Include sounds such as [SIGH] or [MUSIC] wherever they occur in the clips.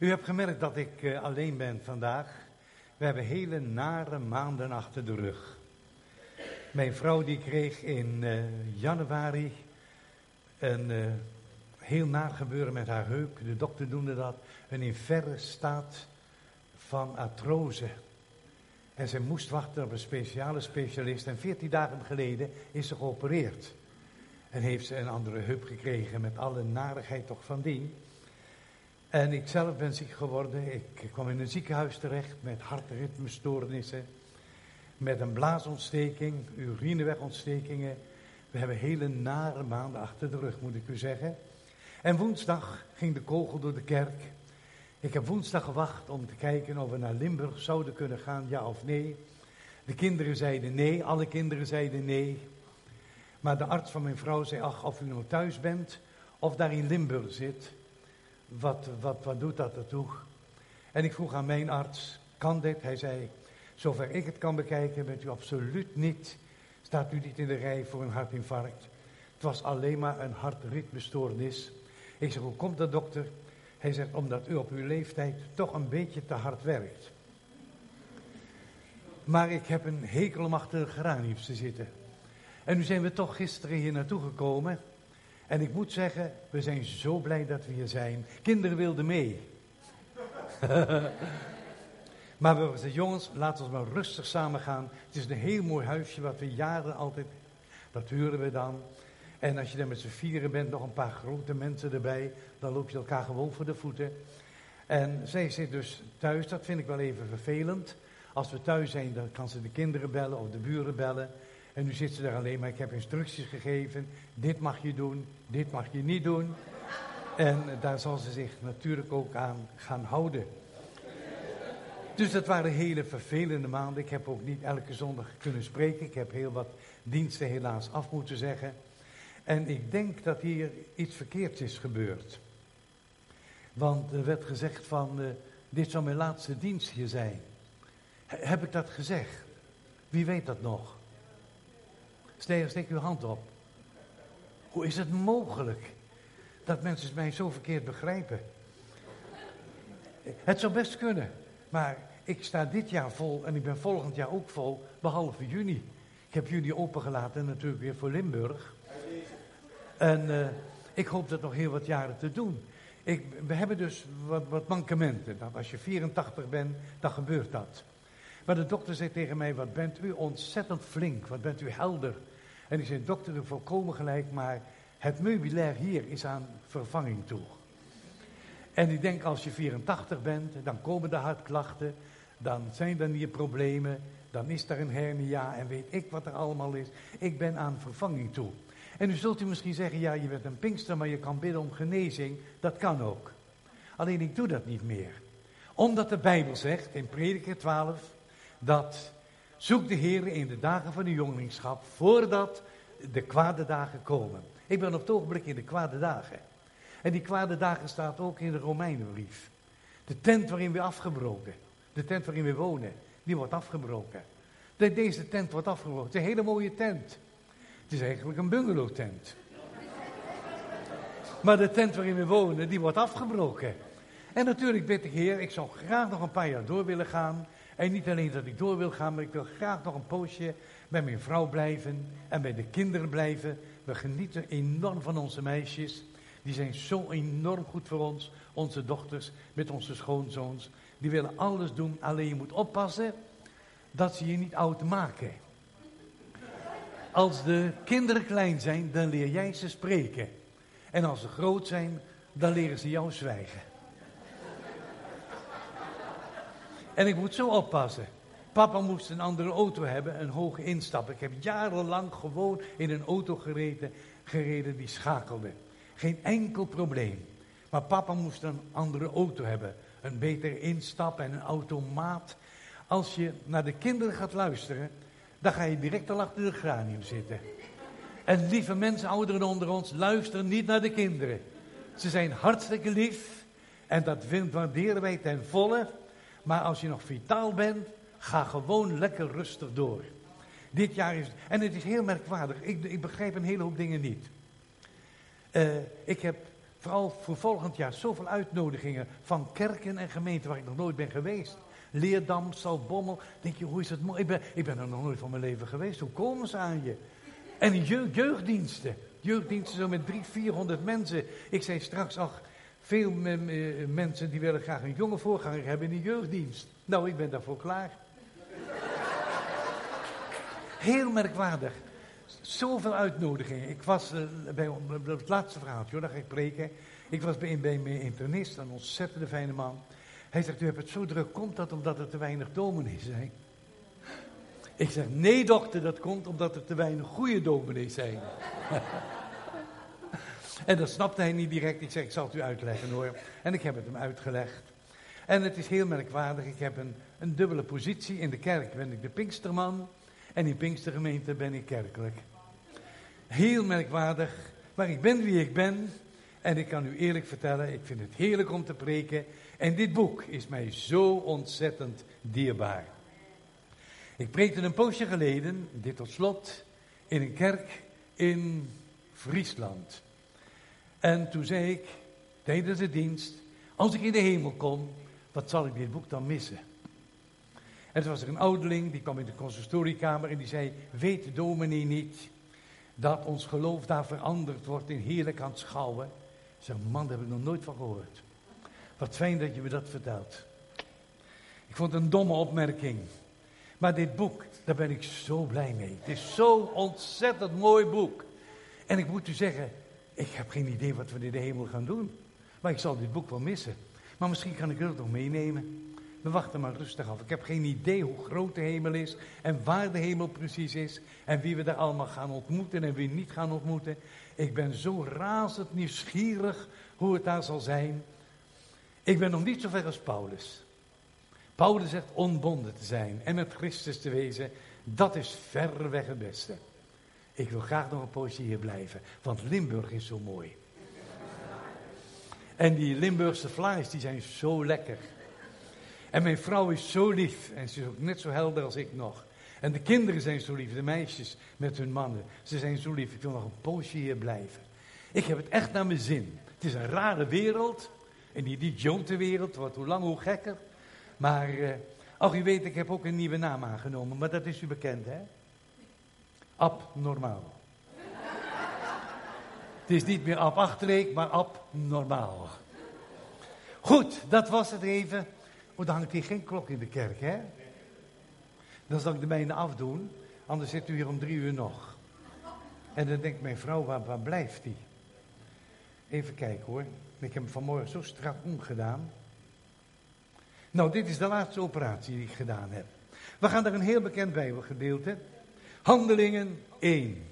U hebt gemerkt dat ik uh, alleen ben vandaag. We hebben hele nare maanden achter de rug. Mijn vrouw die kreeg in uh, januari een uh, heel naar gebeuren met haar heup. De dokter noemde dat een in verre staat van artrose. En ze moest wachten op een speciale specialist. En veertien dagen geleden is ze geopereerd. En heeft ze een andere heup gekregen met alle narigheid toch van dien. En ik zelf ben ziek geworden. Ik kwam in een ziekenhuis terecht met hartritmestoornissen. Met een blaasontsteking, urinewegontstekingen. We hebben hele nare maanden achter de rug, moet ik u zeggen. En woensdag ging de kogel door de kerk. Ik heb woensdag gewacht om te kijken of we naar Limburg zouden kunnen gaan, ja of nee. De kinderen zeiden nee, alle kinderen zeiden nee. Maar de arts van mijn vrouw zei, ach, of u nou thuis bent of daar in Limburg zit, wat, wat, wat doet dat ertoe? En ik vroeg aan mijn arts, kan dit? Hij zei, zover ik het kan bekijken, bent u absoluut niet, staat u niet in de rij voor een hartinfarct. Het was alleen maar een hartritmestoornis. Ik zeg, hoe komt dat dokter? Hij zegt, omdat u op uw leeftijd toch een beetje te hard werkt. Maar ik heb een hekel om achter de geraniums te zitten. En nu zijn we toch gisteren hier naartoe gekomen. En ik moet zeggen, we zijn zo blij dat we hier zijn. Kinderen wilden mee. [LAUGHS] maar we zeiden, jongens, laten we maar rustig samen gaan. Het is een heel mooi huisje wat we jaren altijd, dat huren we dan. En als je dan met z'n vieren bent, nog een paar grote mensen erbij, dan loop je elkaar gewoon voor de voeten. En zij zit dus thuis, dat vind ik wel even vervelend. Als we thuis zijn, dan kan ze de kinderen bellen of de buren bellen. En nu zit ze daar alleen maar, ik heb instructies gegeven. Dit mag je doen, dit mag je niet doen. En daar zal ze zich natuurlijk ook aan gaan houden. Dus dat waren hele vervelende maanden. Ik heb ook niet elke zondag kunnen spreken. Ik heb heel wat diensten helaas af moeten zeggen. En ik denk dat hier iets verkeerds is gebeurd. Want er werd gezegd van, uh, dit zal mijn laatste dienst hier zijn. heb ik dat gezegd? Wie weet dat nog? Steek, steek uw hand op. Hoe is het mogelijk dat mensen mij zo verkeerd begrijpen? Het zou best kunnen, maar ik sta dit jaar vol en ik ben volgend jaar ook vol, behalve juni. Ik heb juni opengelaten natuurlijk weer voor Limburg. En uh, ik hoop dat nog heel wat jaren te doen. Ik, we hebben dus wat, wat mankementen. Dat als je 84 bent, dan gebeurt dat. Maar de dokter zei tegen mij, wat bent u ontzettend flink, wat bent u helder. En ik zei, dokter, u volkomen gelijk, maar het meubilair hier is aan vervanging toe. En ik denk, als je 84 bent, dan komen de hartklachten, dan zijn er nierproblemen, dan is er een hernia en weet ik wat er allemaal is. Ik ben aan vervanging toe. En nu zult u misschien zeggen, ja, je bent een pinkster, maar je kan bidden om genezing. Dat kan ook. Alleen ik doe dat niet meer. Omdat de Bijbel zegt in Prediker 12 dat zoek de Heer in de dagen van de jongelingschap voordat de kwade dagen komen. Ik ben op het ogenblik in de kwade dagen. En die kwade dagen staat ook in de Romeinenbrief. De tent waarin we afgebroken, de tent waarin we wonen, die wordt afgebroken. Deze tent wordt afgebroken. Het is een hele mooie tent. Het is eigenlijk een bungalowtent. Maar de tent waarin we wonen, die wordt afgebroken. En natuurlijk bid ik, Heer, ik zou graag nog een paar jaar door willen gaan. En niet alleen dat ik door wil gaan, maar ik wil graag nog een poosje bij mijn vrouw blijven en bij de kinderen blijven. We genieten enorm van onze meisjes. Die zijn zo enorm goed voor ons. Onze dochters met onze schoonzoons. Die willen alles doen, alleen je moet oppassen dat ze je niet oud maken. Als de kinderen klein zijn, dan leer jij ze spreken. En als ze groot zijn, dan leren ze jou zwijgen. En ik moet zo oppassen. Papa moest een andere auto hebben, een hoge instap. Ik heb jarenlang gewoon in een auto gereden, gereden die schakelde. Geen enkel probleem. Maar papa moest een andere auto hebben. Een betere instap en een automaat. Als je naar de kinderen gaat luisteren, dan ga je direct al achter de granium zitten. En lieve mensen, ouderen onder ons, luister niet naar de kinderen. Ze zijn hartstikke lief en dat waarderen wij ten volle. Maar als je nog vitaal bent, ga gewoon lekker rustig door. Dit jaar is, en het is heel merkwaardig, ik, ik begrijp een hele hoop dingen niet. Uh, ik heb vooral voor volgend jaar, zoveel uitnodigingen van kerken en gemeenten waar ik nog nooit ben geweest. Leerdam, Salbommel. Denk je, hoe is het mooi? Ik ben, ik ben er nog nooit van mijn leven geweest. Hoe komen ze aan je? En jeugd, jeugddiensten. Jeugddiensten zo met drie, vierhonderd mensen. Ik zei straks, ach, veel mensen die willen graag een jonge voorganger hebben in de jeugddienst. Nou, ik ben daarvoor klaar. Heel merkwaardig. Zoveel uitnodigingen. Ik was uh, bij het laatste verhaaltje, hoor, daar ga ik preken. Ik was bij, bij mijn internist, een ontzettende fijne man. Hij zegt, u hebt het zo druk, komt dat omdat er te weinig dominees zijn? Ik zeg, nee dokter, dat komt omdat er te weinig goede dominees zijn. [LAUGHS] en dat snapte hij niet direct. Ik zeg, ik zal het u uitleggen hoor. En ik heb het hem uitgelegd. En het is heel merkwaardig, ik heb een, een dubbele positie. In de kerk ben ik de Pinksterman en in Pinkstergemeente ben ik kerkelijk. Heel merkwaardig, maar ik ben wie ik ben. En ik kan u eerlijk vertellen, ik vind het heerlijk om te preken. En dit boek is mij zo ontzettend dierbaar. Ik preekte een poosje geleden, dit tot slot, in een kerk in Friesland. En toen zei ik tijdens de dienst, als ik in de hemel kom, wat zal ik dit boek dan missen? En toen was er een ouderling, die kwam in de consistoriekamer en die zei, weet de dominee niet dat ons geloof daar veranderd wordt in heerlijk aanschouwen? Ik zei, man, daar heb ik nog nooit van gehoord. Wat fijn dat je me dat vertelt. Ik vond het een domme opmerking. Maar dit boek, daar ben ik zo blij mee. Het is zo'n ontzettend mooi boek. En ik moet u zeggen, ik heb geen idee wat we in de hemel gaan doen. Maar ik zal dit boek wel missen. Maar misschien kan ik het nog meenemen. We wachten maar rustig af. Ik heb geen idee hoe groot de hemel is en waar de hemel precies is en wie we daar allemaal gaan ontmoeten en wie niet gaan ontmoeten. Ik ben zo razend nieuwsgierig hoe het daar zal zijn. Ik ben nog niet zo ver als Paulus. Paulus zegt onbonden te zijn en met Christus te wezen, dat is verreweg het beste. Ik wil graag nog een poosje hier blijven, want Limburg is zo mooi. En die Limburgse vlaais, die zijn zo lekker. En mijn vrouw is zo lief en ze is ook net zo helder als ik nog. En de kinderen zijn zo lief, de meisjes met hun mannen. Ze zijn zo lief, ik wil nog een poosje hier blijven. Ik heb het echt naar mijn zin. Het is een rare wereld. En die, die wereld wordt hoe lang hoe gekker. Maar, uh, ach u weet, ik heb ook een nieuwe naam aangenomen, maar dat is u bekend, hè? Abnormaal. het is niet meer ab achterreek, maar abnormaal. Goed, dat was het even. Oh, dan hangt hier geen klok in de kerk, hè? Dan zal ik de mijne afdoen, anders zit u hier om drie uur nog. En dan denkt mijn vrouw, waar, waar blijft die? Even kijken hoor. Ik heb hem vanmorgen zo strak omgedaan. Nou, dit is de laatste operatie die ik gedaan heb. We gaan naar een heel bekend Bijbelgedeelte. Handelingen 1.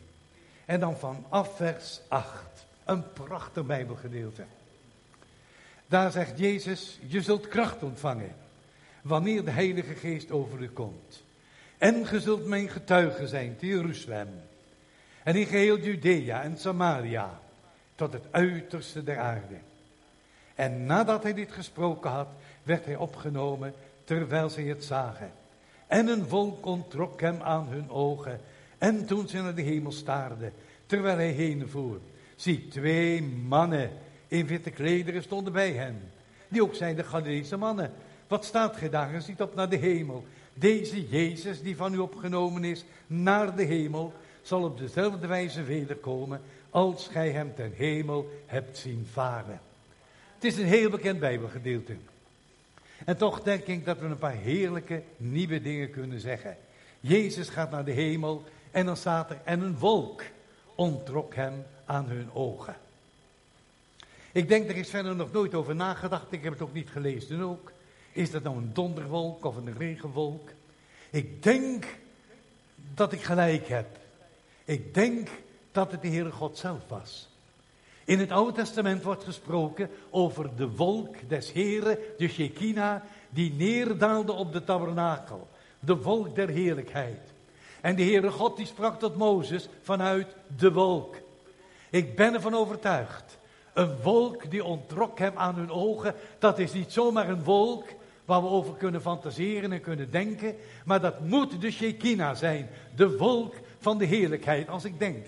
En dan vanaf vers 8. Een prachtig Bijbelgedeelte. Daar zegt Jezus, je zult kracht ontvangen wanneer de Heilige Geest over u komt. En ge zult mijn getuige zijn te Jeruzalem. En in geheel Judea en Samaria tot het uiterste der aarde. En nadat hij dit gesproken had, werd hij opgenomen terwijl zij het zagen. En een volk ontrok hem aan hun ogen. En toen ze naar de hemel staarden, terwijl hij heen voer, zie twee mannen in witte klederen stonden bij hen. Die ook zijn de Galileese mannen. Wat staat gij daar en ziet op naar de hemel? Deze Jezus die van u opgenomen is naar de hemel, zal op dezelfde wijze wederkomen als gij hem ten hemel hebt zien varen. Het is een heel bekend Bijbelgedeelte. En toch denk ik dat we een paar heerlijke nieuwe dingen kunnen zeggen. Jezus gaat naar de hemel en dan staat er, en een wolk ontrok hem aan hun ogen. Ik denk, er is verder nog nooit over nagedacht, ik heb het ook niet gelezen ook. Is dat nou een donderwolk of een regenwolk? Ik denk dat ik gelijk heb. Ik denk dat het de Heere God zelf was. In het Oude Testament wordt gesproken over de wolk des Heren, de Shekinah, die neerdaalde op de tabernakel. De wolk der heerlijkheid. En de Heere God die sprak tot Mozes vanuit de wolk. Ik ben ervan overtuigd. Een wolk die ontrok hem aan hun ogen. Dat is niet zomaar een wolk waar we over kunnen fantaseren en kunnen denken. Maar dat moet de Shekinah zijn. De wolk van de heerlijkheid. Als ik denk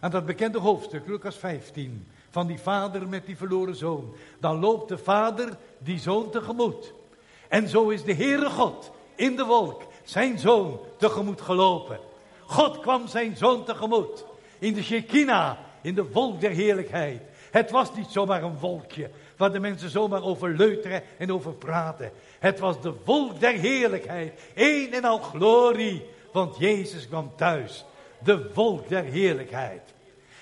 aan dat bekende hoofdstuk, Lucas 15, van die vader met die verloren zoon. Dan loopt de vader die zoon tegemoet. En zo is de Heere God in de wolk zijn zoon tegemoet gelopen. God kwam zijn zoon tegemoet. In de Shekinah, in de wolk der heerlijkheid. Het was niet zomaar een wolkje waar de mensen zomaar over leuteren en over praten. Het was de wolk der heerlijkheid. Eén en al glorie. Want Jezus kwam thuis. De wolk der heerlijkheid.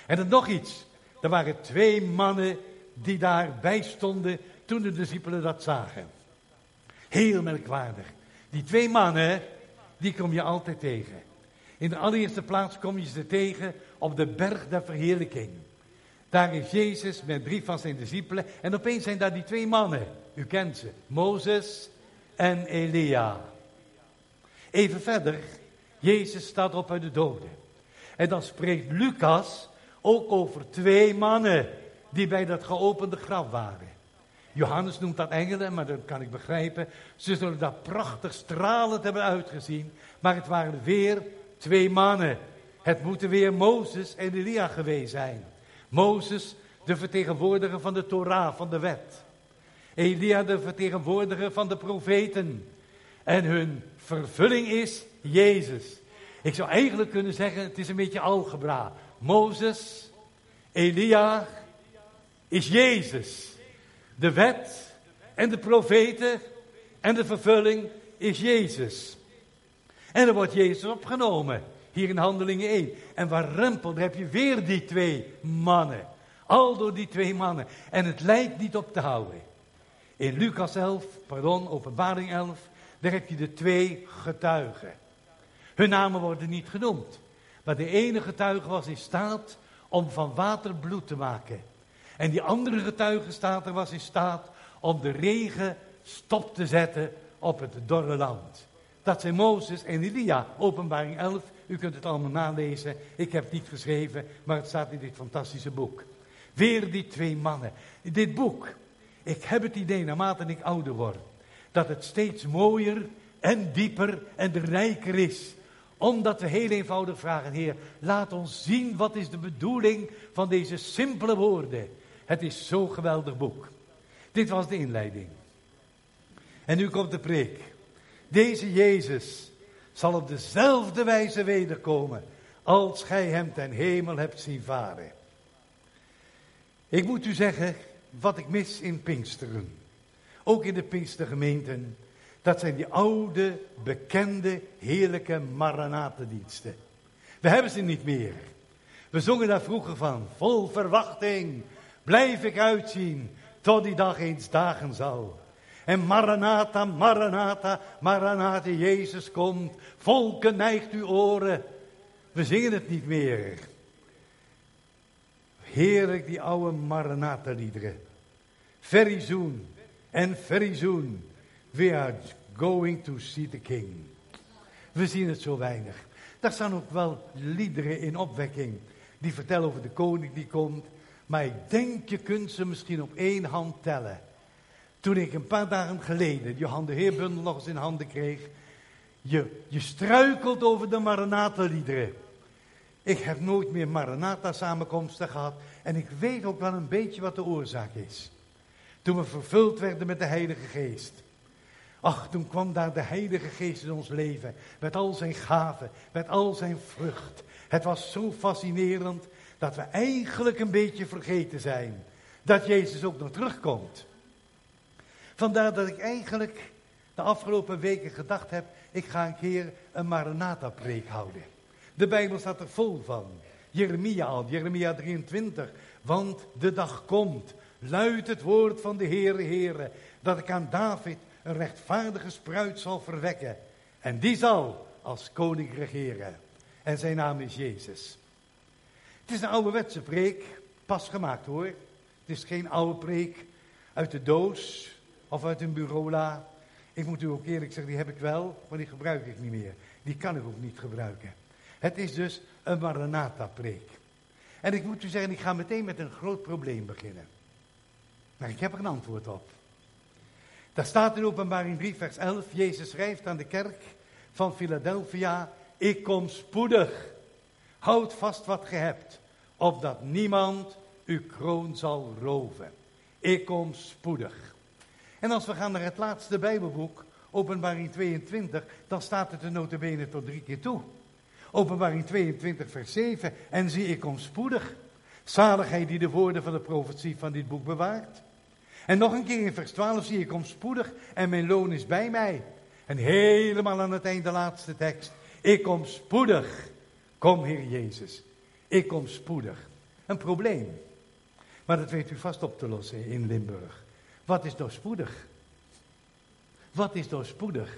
En dan nog iets. Er waren twee mannen die daarbij stonden toen de discipelen dat zagen. Heel merkwaardig. Die twee mannen, die kom je altijd tegen. In de allereerste plaats kom je ze tegen op de berg der verheerlijking. Daar is Jezus met drie van zijn discipelen. En opeens zijn daar die twee mannen. U kent ze. Mozes en Elia. Even verder. Jezus staat op uit de doden. En dan spreekt Lucas ook over twee mannen die bij dat geopende graf waren. Johannes noemt dat engelen, maar dat kan ik begrijpen. Ze zullen daar prachtig stralend hebben uitgezien. Maar het waren weer twee mannen. Het moeten weer Mozes en Elia geweest zijn. Mozes, de vertegenwoordiger van de Torah, van de wet. Elia, de vertegenwoordiger van de profeten. En hun vervulling is Jezus. Ik zou eigenlijk kunnen zeggen, het is een beetje algebra. Mozes, Elia is Jezus. De wet en de profeten en de vervulling is Jezus. En er wordt Jezus opgenomen. Hier in Handelingen 1. En waar rempel, daar heb je weer die twee mannen. Al door die twee mannen. En het lijkt niet op te houden. In Lucas 11, pardon, openbaring 11, daar heb je de twee getuigen. Hun namen worden niet genoemd. Maar de ene getuige was in staat om van water bloed te maken. En die andere getuige staat er was in staat om de regen stop te zetten op het dorre land. Dat zijn Mozes en Elia, openbaring 11. U kunt het allemaal nalezen. Ik heb het niet geschreven, maar het staat in dit fantastische boek. Weer die twee mannen. Dit boek, ik heb het idee naarmate ik ouder word, dat het steeds mooier en dieper en rijker is omdat we heel eenvoudig vragen, Heer, laat ons zien wat is de bedoeling van deze simpele woorden. Het is zo'n geweldig boek. Dit was de inleiding. En nu komt de preek. Deze Jezus zal op dezelfde wijze wederkomen als gij hem ten hemel hebt zien varen. Ik moet u zeggen wat ik mis in Pinksteren. Ook in de Pinkstergemeenten dat zijn die oude, bekende, heerlijke Maranatendiensten. We hebben ze niet meer. We zongen daar vroeger van. Vol verwachting blijf ik uitzien tot die dag eens dagen zal. En Maranatha, Maranatha, Maranatha, Jezus komt. Volken neigt uw oren. We zingen het niet meer. Heerlijk die oude Maranatha-liederen. Very soon en very soon. We are going to see the king. We zien het zo weinig. Daar staan ook wel liederen in opwekking. Die vertellen over de koning die komt. Maar ik denk je kunt ze misschien op één hand tellen. Toen ik een paar dagen geleden Johan de Heerbundel nog eens in handen kreeg. Je, je struikelt over de Maranatha-liederen. Ik heb nooit meer Maranatha-samenkomsten gehad. En ik weet ook wel een beetje wat de oorzaak is. Toen we vervuld werden met de Heilige Geest. Ach, toen kwam daar de Heilige Geest in ons leven. Met al zijn gaven, met al zijn vrucht. Het was zo fascinerend dat we eigenlijk een beetje vergeten zijn. Dat Jezus ook nog terugkomt. Vandaar dat ik eigenlijk de afgelopen weken gedacht heb. Ik ga een keer een Maranatha-preek houden. De Bijbel staat er vol van. Jeremia al, Jeremia 23. Want de dag komt, luidt het woord van de Heere, Heere, dat ik aan David een rechtvaardige spruit zal verwekken. En die zal als koning regeren. En zijn naam is Jezus. Het is een ouderwetse preek, pas gemaakt hoor. Het is geen oude preek uit de doos of uit een bureaula. Ik moet u ook eerlijk zeggen, die heb ik wel, maar die gebruik ik niet meer. Die kan ik ook niet gebruiken. Het is dus een Maranatha-preek. En ik moet u zeggen, ik ga meteen met een groot probleem beginnen. Maar ik heb er een antwoord op. Daar staat in openbaring 3 vers 11, Jezus schrijft aan de kerk van Philadelphia, ik kom spoedig. Houd vast wat ge hebt, opdat niemand uw kroon zal roven. Ik kom spoedig. En als we gaan naar het laatste Bijbelboek, Openbaring 22, dan staat het er notabene tot drie keer toe. Openbaring 22, vers 7. En zie, ik kom spoedig. Zaligheid die de woorden van de profetie van dit boek bewaart. En nog een keer in vers 12 zie ik kom spoedig en mijn loon is bij mij. En helemaal aan het eind de laatste tekst. Ik kom spoedig. Kom Heer Jezus. Ik kom spoedig. Een probleem. Maar dat weet u vast op te lossen in Limburg. Wat is nou spoedig? Wat is nou spoedig?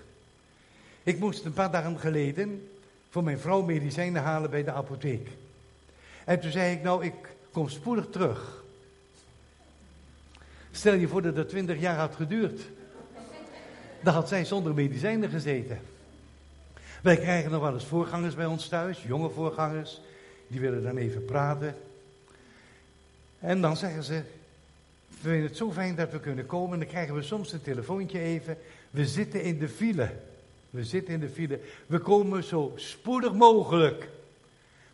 Ik moest een paar dagen geleden voor mijn vrouw medicijnen halen bij de apotheek. En toen zei ik, nou, ik kom spoedig terug. Stel je voor dat het twintig jaar had geduurd. Dan had zij zonder medicijnen gezeten. Wij krijgen nog wel eens voorgangers bij ons thuis, jonge voorgangers. Die willen dan even praten. En dan zeggen ze, we vinden het zo fijn dat we kunnen komen. En dan krijgen we soms een telefoontje even. We zitten in de file. We zitten in de file. We komen zo spoedig mogelijk.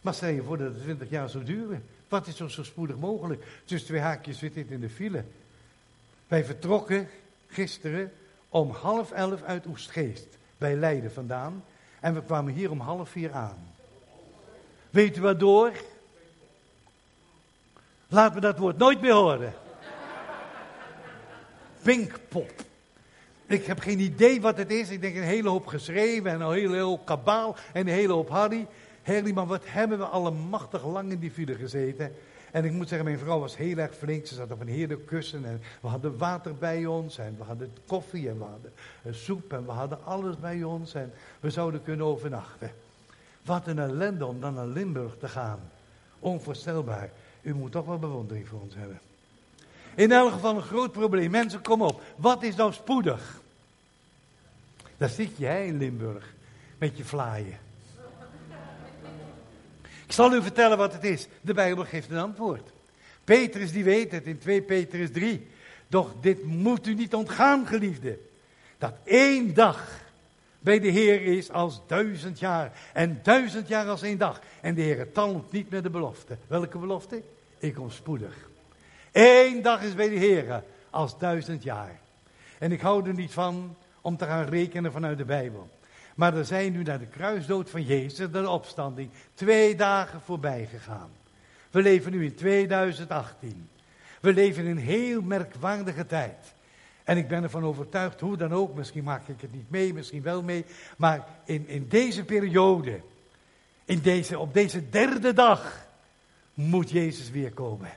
Maar stel je voor dat het 20 jaar zou duren. Wat is er zo spoedig mogelijk? Tussen twee haakjes zit dit in de file. Wij vertrokken gisteren om half elf uit Oestgeest. Bij Leiden vandaan. En we kwamen hier om half vier aan. Weet u waardoor? Laat me dat woord nooit meer horen. Pinkpop. Ik heb geen idee wat het is. Ik denk een hele hoop geschreven en een hele hoop kabaal en een hele hoop harry. maar wat hebben we allemachtig lang in die file gezeten. En ik moet zeggen, mijn vrouw was heel erg flink. Ze zat op een heerlijk kussen en we hadden water bij ons. En we hadden koffie en we hadden soep en we hadden alles bij ons. En we zouden kunnen overnachten. Wat een ellende om dan naar Limburg te gaan. Onvoorstelbaar. U moet toch wel bewondering voor ons hebben. In elk geval een groot probleem. Mensen, kom op. Wat is nou spoedig? Daar zit hè, in Limburg. Met je vlaaien. Zal u vertellen wat het is. De Bijbel geeft een antwoord. Petrus die weet het in 2 Petrus 3. Doch dit moet u niet ontgaan, geliefde. Dat één dag bij de Heer is als duizend jaar. En duizend jaar als één dag. En de Heer talmt niet met de belofte. Welke belofte? Ik kom spoedig. Eén dag is bij de Heer als duizend jaar. En ik hou er niet van om te gaan rekenen vanuit de Bijbel. Maar er zijn nu naar de kruisdood van Jezus, de opstanding, twee dagen voorbij gegaan. We leven nu in 2018. We leven in een heel merkwaardige tijd. En ik ben ervan overtuigd, hoe dan ook, misschien maak ik het niet mee, misschien wel mee. Maar in, in deze periode, in deze, op deze derde dag, moet Jezus weer komen.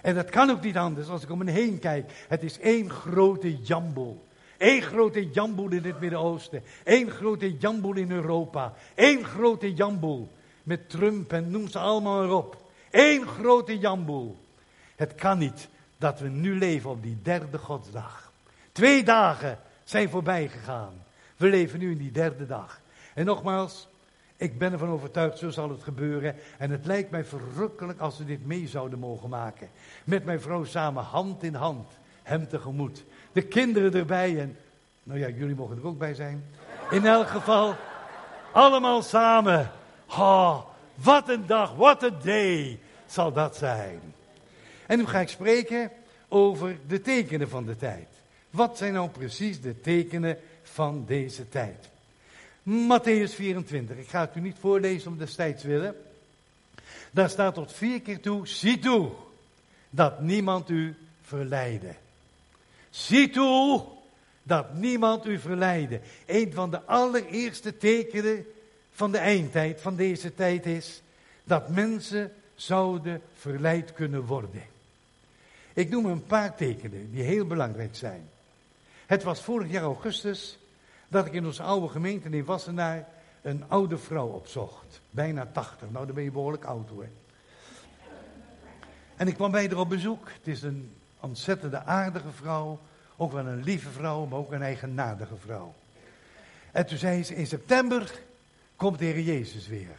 En dat kan ook niet anders als ik om me heen kijk. Het is één grote jambol. Eén grote jamboel in het Midden-Oosten. Eén grote jamboel in Europa. Eén grote jamboel. Met Trump en noem ze allemaal maar op. Eén grote jamboel. Het kan niet dat we nu leven op die derde godsdag. Twee dagen zijn voorbij gegaan. We leven nu in die derde dag. En nogmaals, ik ben ervan overtuigd, zo zal het gebeuren. En het lijkt mij verrukkelijk als we dit mee zouden mogen maken. Met mijn vrouw samen, hand in hand, hem tegemoet de kinderen erbij en, nou ja, jullie mogen er ook bij zijn. In elk geval, allemaal samen. Oh, wat een dag, wat een day zal dat zijn. En nu ga ik spreken over de tekenen van de tijd. Wat zijn nou precies de tekenen van deze tijd? Matthäus 24, ik ga het u niet voorlezen om destijds willen. Daar staat tot vier keer toe, zie toe dat niemand u verleiden. Zie toe dat niemand u verleiden. Een van de allereerste tekenen van de eindtijd, van deze tijd is, dat mensen zouden verleid kunnen worden. Ik noem een paar tekenen die heel belangrijk zijn. Het was vorig jaar augustus dat ik in onze oude gemeente in Wassenaar een oude vrouw opzocht. Bijna 80. Nou, dan ben je behoorlijk oud hoor. En ik kwam bij haar op bezoek. Het is een ontzettende aardige vrouw. Ook wel een lieve vrouw, maar ook een eigenaardige vrouw. En toen zei ze, in september komt de Heer Jezus weer.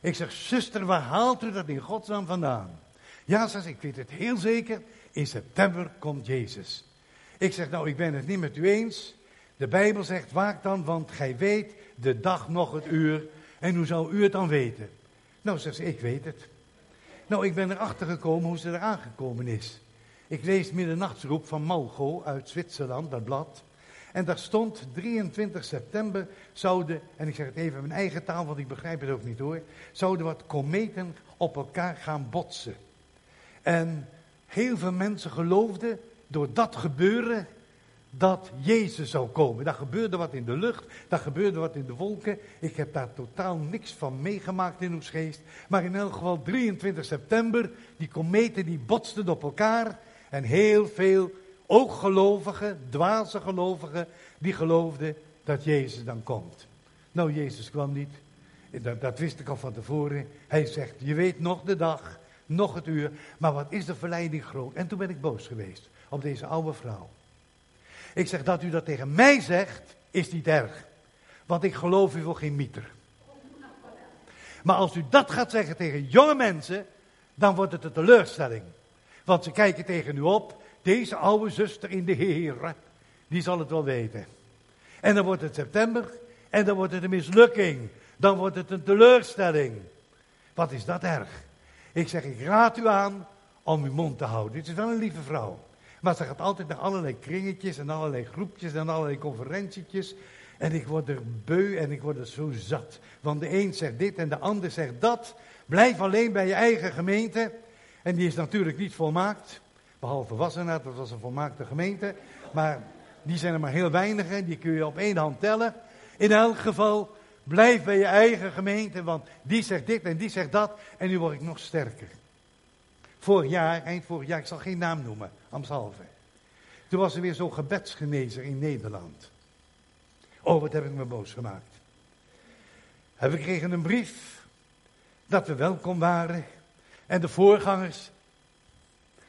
Ik zeg, zuster, waar haalt u dat in godsnaam vandaan? Ja, ze ik weet het heel zeker. In september komt Jezus. Ik zeg, nou, ik ben het niet met u eens. De Bijbel zegt, waak dan, want gij weet de dag nog het uur. En hoe zou u het dan weten? Nou, zegt ze, ik weet het. Nou, ik ben erachter gekomen hoe ze er aangekomen is. Ik lees Middernachtsroep van Malgo uit Zwitserland, dat blad. En daar stond 23 september zouden, en ik zeg het even in mijn eigen taal, want ik begrijp het ook niet hoor, zouden wat kometen op elkaar gaan botsen. En heel veel mensen geloofden door dat gebeuren dat Jezus zou komen. Daar gebeurde wat in de lucht, daar gebeurde wat in de wolken. Ik heb daar totaal niks van meegemaakt in ons geest. Maar in elk geval 23 september, die kometen die botsten op elkaar. En heel veel, ook gelovigen, dwaze gelovigen, die geloofden dat Jezus dan komt. Nou, Jezus kwam niet. Dat, dat wist ik al van tevoren. Hij zegt, je weet nog de dag, nog het uur, maar wat is de verleiding groot. En toen ben ik boos geweest op deze oude vrouw. Ik zeg dat u dat tegen mij zegt, is niet erg. Want ik geloof u voor geen mieter. Maar als u dat gaat zeggen tegen jonge mensen, dan wordt het een teleurstelling. Want ze kijken tegen u op, deze oude zuster in de Heer, die zal het wel weten. En dan wordt het september en dan wordt het een mislukking. Dan wordt het een teleurstelling. Wat is dat erg? Ik zeg, ik raad u aan om uw mond te houden. Dit is wel een lieve vrouw. Maar ze gaat altijd naar allerlei kringetjes en allerlei groepjes en allerlei conferentietjes. En ik word er beu en ik word er zo zat. Want de een zegt dit en de ander zegt dat. Blijf alleen bij je eigen gemeente. En die is natuurlijk niet volmaakt. Behalve Wassenaar, dat was een volmaakte gemeente. Maar die zijn er maar heel weinig. Die kun je op één hand tellen. In elk geval, blijf bij je eigen gemeente. Want die zegt dit en die zegt dat. En nu word ik nog sterker. Vorig jaar, eind vorig jaar, ik zal geen naam noemen, Amshalve. Toen was er weer zo'n gebedsgenezer in Nederland. Oh, wat heb ik me boos gemaakt. En we kregen een brief dat we welkom waren. En de voorgangers,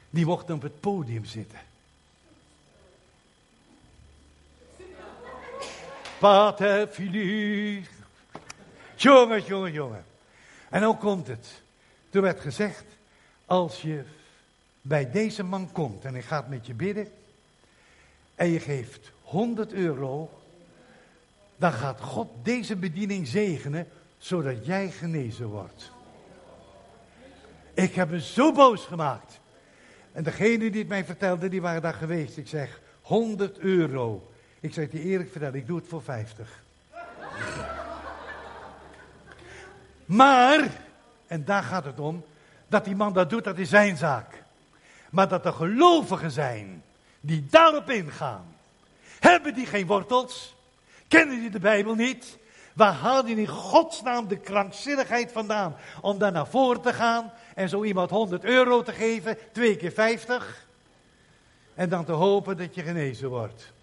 die mochten op het podium zitten. Pater Philippe. Jongen, jongen, jongen. En ook komt het. Toen werd gezegd, als je bij deze man komt en hij gaat met je bidden en je geeft 100 euro, dan gaat God deze bediening zegenen zodat jij genezen wordt. Ik heb me zo boos gemaakt. En degene die het mij vertelde, die waren daar geweest. Ik zeg, 100 euro. Ik zeg je eerlijk vertellen, ik doe het voor 50. Maar, en daar gaat het om, dat die man dat doet, dat is zijn zaak. Maar dat er gelovigen zijn die daarop ingaan. Hebben die geen wortels? Kennen die de Bijbel niet? Waar haal je in godsnaam de krankzinnigheid vandaan om daar naar voren te gaan en zo iemand 100 euro te geven, twee keer 50, en dan te hopen dat je genezen wordt?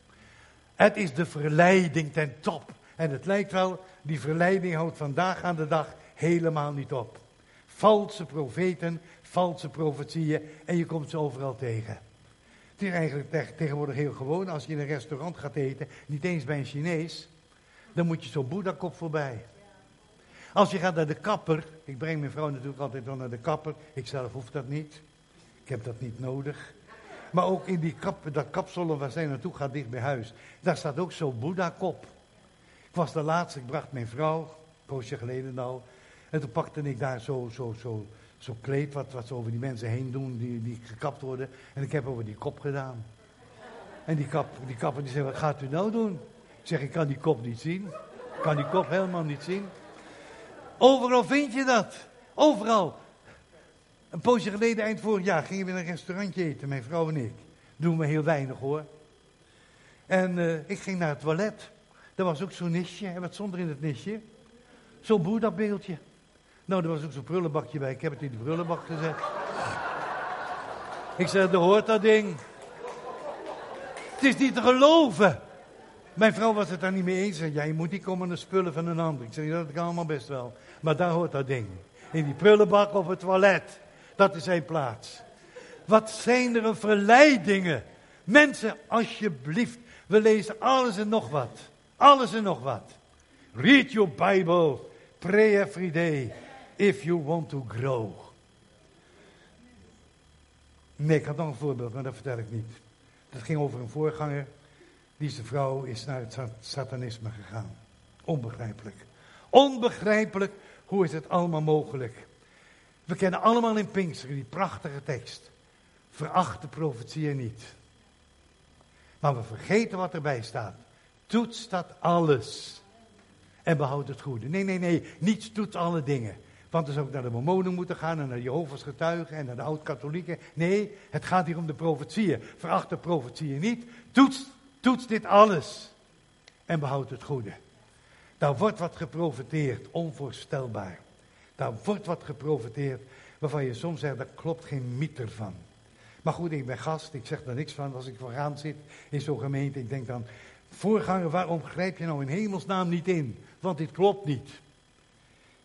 Het is de verleiding ten top. En het lijkt wel, die verleiding houdt vandaag aan de dag helemaal niet op valse profeten, valse profetieën en je komt ze overal tegen. Het is eigenlijk tegenwoordig heel gewoon, als je in een restaurant gaat eten, niet eens bij een Chinees, dan moet je zo'n boeddha-kop voorbij. Als je gaat naar de kapper, ik breng mijn vrouw natuurlijk altijd wel naar de kapper, ik zelf hoef dat niet, ik heb dat niet nodig. Maar ook in die kap, dat kapsel waar zij naartoe gaat, dicht bij huis, daar staat ook zo'n boeddha-kop. Ik was de laatste, ik bracht mijn vrouw, een poosje geleden al, en toen pakte ik daar zo, zo, zo, zo kleed wat, wat ze over die mensen heen doen, die, die gekapt worden. En ik heb over die kop gedaan. En die, kap, die kapper die zei, wat gaat u nou doen? Ik zeg, ik kan die kop niet zien. Ik kan die kop helemaal niet zien. Overal vind je dat. Overal. Een poosje geleden, eind vorig jaar, gingen we in een restaurantje eten, mijn vrouw en ik. Doen we heel weinig hoor. En uh, ik ging naar het toilet. Er was ook zo'n nisje. En wat zonder in het nisje? Zo'n boerdabeeldje. Nou, er was ook zo'n prullenbakje bij. Ik heb het in de prullenbak gezet. Ik zeg, er hoort dat ding. Het is niet te geloven. Mijn vrouw was het daar niet mee eens. Zei, ja, je moet niet komen naar spullen van een ander. Ik zeg, dat kan allemaal best wel. Maar daar hoort dat ding. In die prullenbak of het toilet. Dat is zijn plaats. Wat zijn er een verleidingen. Mensen, alsjeblieft. We lezen alles en nog wat. Alles en nog wat. Read your Bible. Pray every day if you want to grow. Nee, ik had nog een voorbeeld, maar dat vertel ik niet. Dat ging over een voorganger. Deze vrouw is naar het satanisme We kennen allemaal in Pinksteren die prachtige tekst. Veracht de profetieën niet. Maar we vergeten wat erbij staat. Toets dat alles. En behoud het goede. Nee, nee, nee. Niets toets alle dingen. Want dan zou ik naar de Mormonen moeten gaan en naar Jehovah's getuigen en naar de oud-katholieken. Nee, het gaat hier om de profetieën. Veracht de profetieën niet. Toets, toets dit alles. En behoud het goede. Daar wordt wat geprofeteerd, onvoorstelbaar. Daar wordt wat geprofeteerd waarvan je soms zegt, daar klopt geen mieter van. Maar goed, ik ben gast, ik zeg er niks van als ik vooraan zit in zo'n gemeente. Ik denk dan, voorganger, waarom grijp je nou in hemelsnaam niet in? Want dit klopt niet.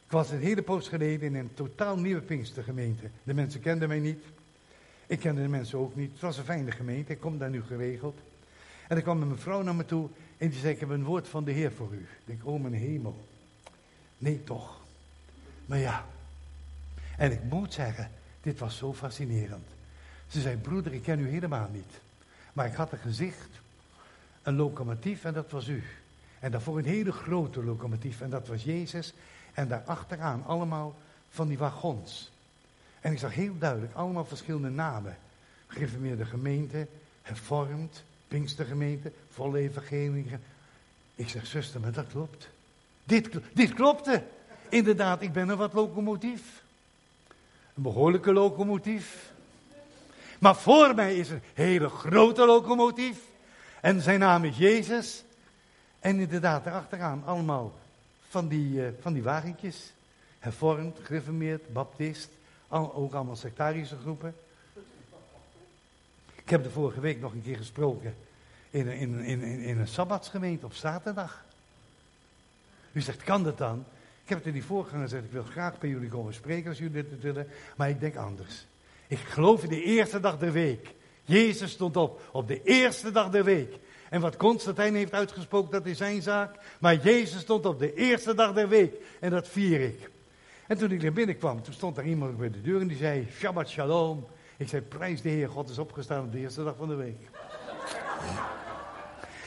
Ik was een hele poos geleden in een totaal nieuwe Pinkstergemeente. De mensen kenden mij niet. Ik kende de mensen ook niet. Het was een fijne gemeente, ik kom daar nu geregeld. En er kwam een mevrouw naar me toe en die zei, ik heb een woord van de Heer voor u. Ik denk, oh mijn hemel. Nee toch. Maar ja. En ik moet zeggen, dit was zo fascinerend. Ze zei, broeder, ik ken u helemaal niet. Maar ik had een gezicht, een locomotief en dat was u. En daarvoor een hele grote locomotief en dat was Jezus. En daarachteraan allemaal van die wagons. En ik zag heel duidelijk allemaal verschillende namen. Gereformeerde gemeente, hervormd, Pinkstergemeente, volle evangelie. Ik zeg, zuster, maar dat klopt. Dit, dit klopte. Inderdaad, ik ben een wat locomotief. Een behoorlijke locomotief. Maar voor mij is een hele grote locomotief. En zijn naam is Jezus. En inderdaad, erachteraan allemaal van die, uh, van die wagentjes. Hervormd, gereformeerd, baptist. Al, ook allemaal sectarische groepen. Ik heb de vorige week nog een keer gesproken in, in, in, in een sabbatsgemeente op zaterdag. U zegt, kan dat dan? Ik heb het in die voorganger gezegd, ik wil graag bij jullie komen spreken als jullie dit willen, maar ik denk anders. Ik geloof in de eerste dag der week. Jezus stond op, op de eerste dag der week. En wat Constantijn heeft uitgesproken, dat is zijn zaak. Maar Jezus stond op de eerste dag der week. En dat vier ik. En toen ik er binnenkwam, toen stond daar iemand bij de deur en die zei, Shabbat Shalom. Ik zei, prijs de Heer, God is opgestaan op de eerste dag van de week.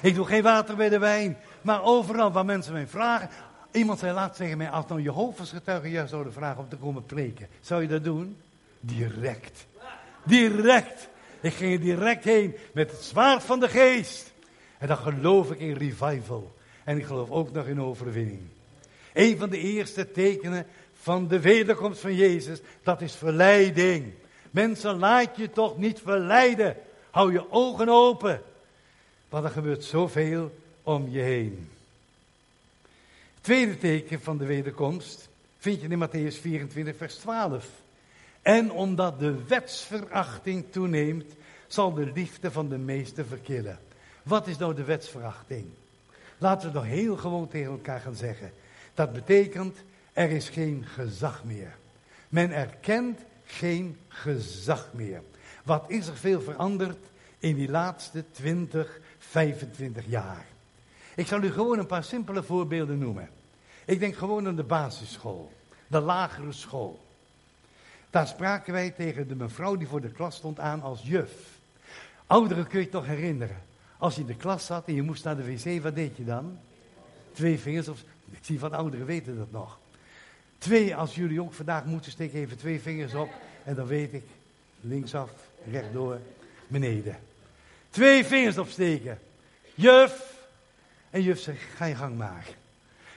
ik doe geen water bij de wijn, maar overal waar mensen mij vragen. Iemand zei laatst tegen mij, als nou Jehovah's getuigen jou zouden vragen om te komen preken, zou je dat doen? Direct. Direct. Ik ging er direct heen met het zwaard van de geest. En dan geloof ik in revival. En ik geloof ook nog in overwinning. Een van de eerste tekenen van de wederkomst van Jezus, dat is verleiding. Mensen, laat je toch niet verleiden. Hou je ogen open. Want er gebeurt zoveel om je heen. Tweede teken van de wederkomst vind je in Matthäus 24, vers 12. En omdat de wetsverachting toeneemt, zal de liefde van de meesten verkillen. Wat is nou de wetsverachting? Laten we nog heel gewoon tegen elkaar gaan zeggen. Dat betekent, er is geen gezag meer. Men erkent geen gezag meer. Wat is er veel veranderd in die laatste 20, 25 jaar? Ik zal u gewoon een paar simpele voorbeelden noemen. Ik denk gewoon aan de basisschool, de lagere school. Daar spraken wij tegen de mevrouw die voor de klas stond aan als juf. Ouderen kun je het toch herinneren. Als je in de klas zat en je moest naar de wc, wat deed je dan? Twee vingers, of, ik zie van ouderen weten dat nog. Twee, als jullie ook vandaag moeten, steek even twee vingers op. En dan weet ik, linksaf, rechtdoor, beneden. Twee vingers opsteken. Juf. En juf zegt, ga je gang maar.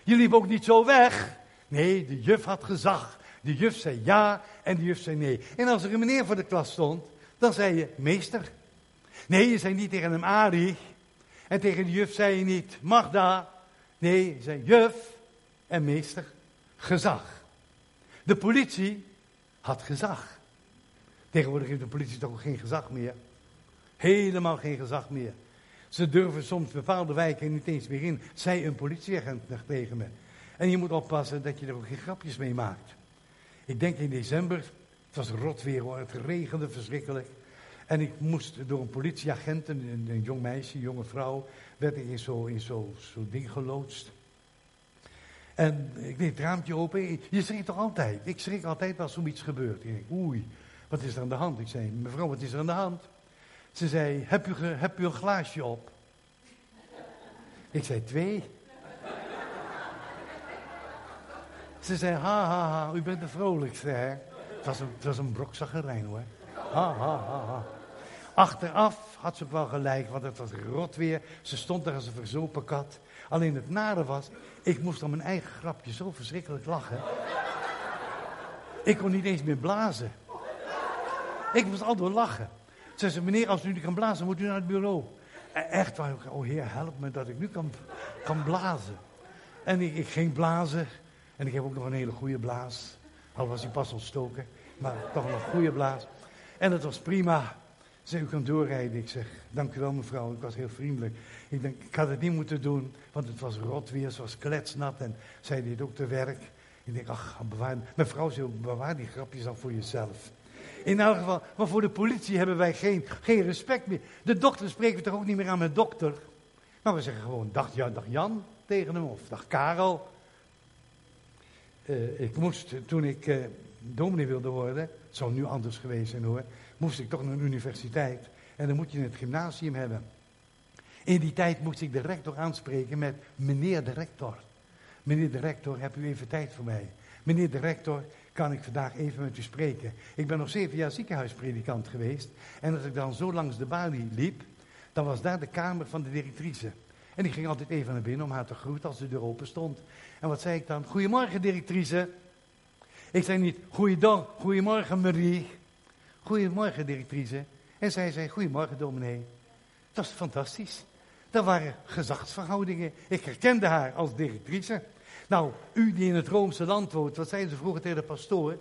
Je liep ook niet zo weg. Nee, de juf had gezag. De juf zei ja en de juf zei nee. En als er een meneer voor de klas stond, dan zei je meester. Nee, je zei niet tegen hem Ari. En tegen de juf zei je niet Magda. Nee, je zei juf en meester. Gezag. De politie had gezag. Tegenwoordig heeft de politie toch geen gezag meer. Helemaal geen gezag meer. Ze durven soms bepaalde wijken niet eens meer in. Zij een politieagent nog tegen me. En je moet oppassen dat je er ook geen grapjes mee maakt. Ik denk in december, het was rot weer hoor, het regende verschrikkelijk. En ik moest door een politieagent, een, een jong meisje, een jonge vrouw, werd ik in zo'n zo, zo ding geloodst. En ik deed het raampje open. Je schrikt toch altijd? Ik schrik altijd als zoiets gebeurt. Ik denk, oei, wat is er aan de hand? Ik zei, mevrouw, wat is er aan de hand? Ze zei, heb u, heb u een glaasje op? Ik zei, twee. Ze zei, ha, ha, ha, u bent de vrolijkste, hè? Het was een, het was een hoor. Ha, ha, ha, ha. Achteraf had ze ook wel gelijk, want het was rot weer. Ze stond daar als een verzopen kat. Alleen het nare was, ik moest om mijn eigen grapje zo verschrikkelijk lachen. Ik kon niet eens meer blazen. Ik moest altijd lachen. Ze zei, meneer, als u niet kan blazen, moet u naar het bureau. E- echt waar, oh heer, help me dat ik nu kan, kan blazen. En ik, ik ging blazen. En ik heb ook nog een hele goede blaas. Al was hij pas ontstoken, maar toch nog een goede blaas. En het was prima. Ze u kan doorrijden. Ik zeg, dank u wel mevrouw. Ik was heel vriendelijk. Ik denk, ik had het niet moeten doen, want het was rot weer, het was kletsnat. En zij deed ook te werk. Ik denk, ach, bewaar. Mijn vrouw zei, bewaar die grapjes al voor jezelf. In elk geval, maar voor de politie hebben wij geen, geen respect meer. De dokter spreken we toch ook niet meer aan met dokter. Maar we zeggen gewoon, dag Jan, dag Jan tegen hem, of dag Karel. Uh, ik moest, toen ik uh, dominee wilde worden, het zou nu anders geweest zijn hoor, moest ik toch naar een universiteit. En dan moet je het gymnasium hebben. In die tijd moest ik de rector aanspreken met meneer de rector. Meneer de rector, heb u even tijd voor mij? Meneer de rector, kan ik vandaag even met u spreken? Ik ben nog zeven jaar ziekenhuispredikant geweest. En als ik dan zo langs de balie liep, dan was daar de kamer van de directrice. En ik ging altijd even naar binnen om haar te groeten als de deur open stond. En wat zei ik dan? Goedemorgen, directrice. Ik zei niet, goeiedag, goedemorgen, Marie. Goedemorgen, directrice. En zij zei, goedemorgen, dominee. Dat is fantastisch. Dat waren gezagsverhoudingen. Ik herkende haar als directrice. Nou, u die in het Roomse land woont, wat zeiden ze vroeger tegen de pastoor?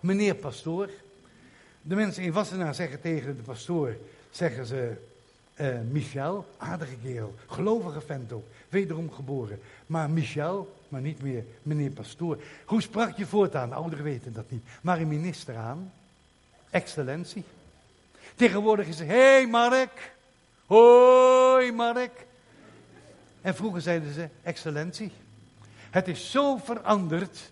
Meneer pastoor. De mensen in Wassenaar zeggen tegen de pastoor, zeggen ze, uh, Michel, aardige kerel, gelovige vent ook, wederom geboren. Maar Michel, maar niet meer meneer pastoor. Hoe sprak je voortaan? De ouderen weten dat niet. Maar een minister aan, excellentie. Tegenwoordig is het, hey Mark, hoi Mark. En vroeger zeiden ze, excellentie. Het is zo veranderd.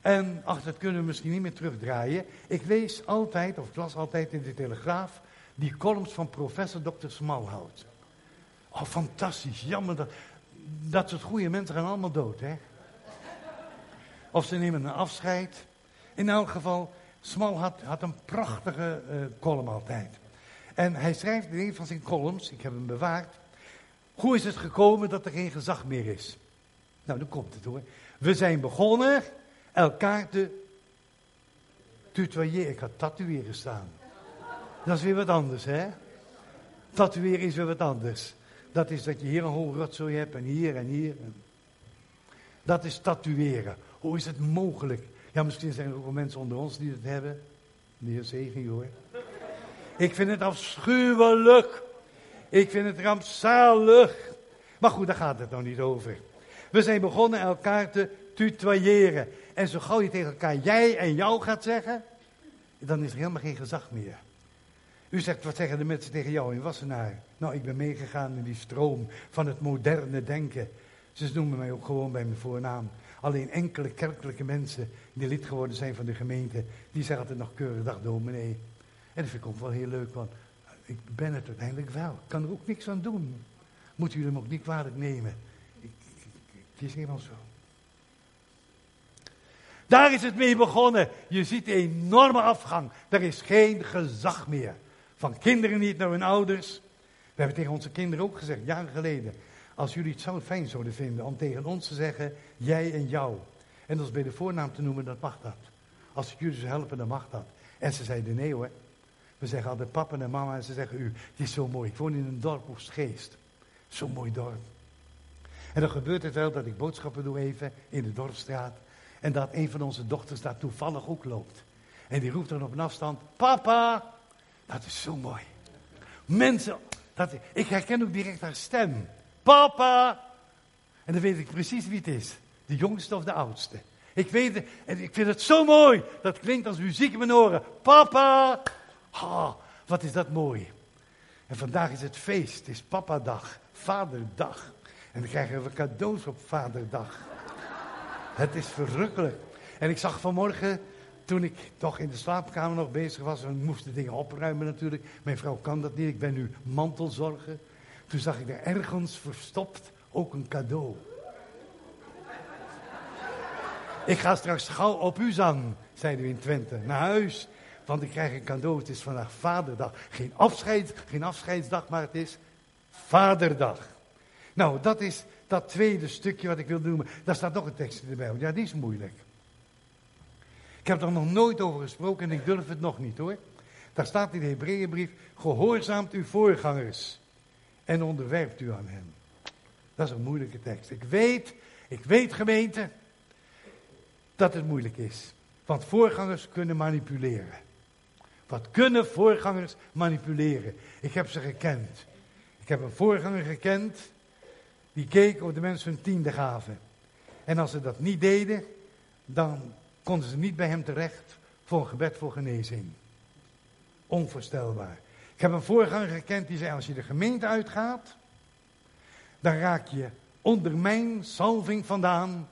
En ach, dat kunnen we misschien niet meer terugdraaien. Ik lees altijd, of ik las altijd in de Telegraaf, die columns van professor Dr. Smalhout. Oh, fantastisch. Jammer dat, dat soort goede mensen gaan allemaal dood, hè. Of ze nemen een afscheid. In elk geval, Smalhout had een prachtige uh, column altijd. En hij schrijft in een van zijn columns, ik heb hem bewaard. Hoe is het gekomen dat er geen gezag meer is? Nou, dan komt het hoor. We zijn begonnen elkaar te tutoyeren. Ik had tatoeëren staan. Dat is weer wat anders, hè? Tatoeëren is weer wat anders. Dat is dat je hier een hoge rotzooi hebt en hier en hier. Dat is tatoeëren. Hoe is het mogelijk? Ja, misschien zijn er ook wel mensen onder ons die het hebben. De heer Zegen, hoor. Ik vind het afschuwelijk. Ik vind het rampzalig. Maar goed, daar gaat het nou niet over. We zijn begonnen elkaar te tutoyeren. En zo gauw je tegen elkaar jij en jou gaat zeggen, dan is er helemaal geen gezag meer. U zegt, wat zeggen de mensen tegen jou in Wassenaar? Nou, ik ben meegegaan in die stroom van het moderne denken. Ze noemen mij ook gewoon bij mijn voornaam. Alleen enkele kerkelijke mensen die lid geworden zijn van de gemeente, die zeggen altijd nog keurig dag dominee. En dat vind ik ook wel heel leuk, want ik ben het uiteindelijk wel. Ik kan er ook niks aan doen. Moet u hem ook niet kwalijk nemen. Het is helemaal zo. Daar is het mee begonnen. Je ziet een enorme afgang. Er is geen gezag meer. Van kinderen niet naar hun ouders. We hebben tegen onze kinderen ook gezegd, jaren geleden. Als jullie het zo fijn zouden vinden om tegen ons te zeggen, jij en jou. En ons bij de voornaam te noemen, dat mag dat. Als ik jullie zou helpen, dan mag dat. En ze zeiden nee hoor. We zeggen altijd papa en mama en ze zeggen u, het is zo mooi. Ik woon in een dorp op Geest. Zo'n mooi dorp. En dan gebeurt het wel dat ik boodschappen doe even in de dorpstraat. En dat een van onze dochters daar toevallig ook loopt. En die roept dan op een afstand, papa. Dat is zo mooi. Mensen, dat, ik herken ook direct haar stem. Papa. En dan weet ik precies wie het is. De jongste of de oudste. Ik weet het, en ik vind het zo mooi. Dat klinkt als muziek in mijn oren. Papa. Ha, wat is dat mooi. En vandaag is het feest. Het is papadag. Vaderdag. En dan krijgen we cadeaus op vaderdag. Het is verrukkelijk. En ik zag vanmorgen, toen ik toch in de slaapkamer nog bezig was, en moesten dingen opruimen natuurlijk. Mijn vrouw kan dat niet, ik ben nu mantelzorger. Toen zag ik er ergens verstopt ook een cadeau. Ik ga straks gauw op u zang. zeiden we in Twente. Naar huis, want ik krijg een cadeau. Het is vandaag Vaderdag. Geen, afscheid, geen afscheidsdag, maar het is Vaderdag. Nou, dat is dat tweede stukje wat ik wil noemen. Daar staat nog een tekst in de. Ja, die is moeilijk. Ik heb er nog nooit over gesproken en ik durf het nog niet hoor. Daar staat in de Hebreeënbrief, gehoorzaamt uw voorgangers en onderwerpt u aan hen. Dat is een moeilijke tekst. Ik weet, ik weet gemeente, dat het moeilijk is. Want voorgangers kunnen manipuleren. Wat kunnen voorgangers manipuleren? Ik heb ze gekend. Ik heb een voorganger gekend, die keek of de mensen hun tiende gaven. En als ze dat niet deden, dan konden ze niet bij hem terecht voor een gebed voor genezing. Onvoorstelbaar. Ik heb een voorganger gekend die zei, als je de gemeente uitgaat, dan raak je onder mijn salving vandaan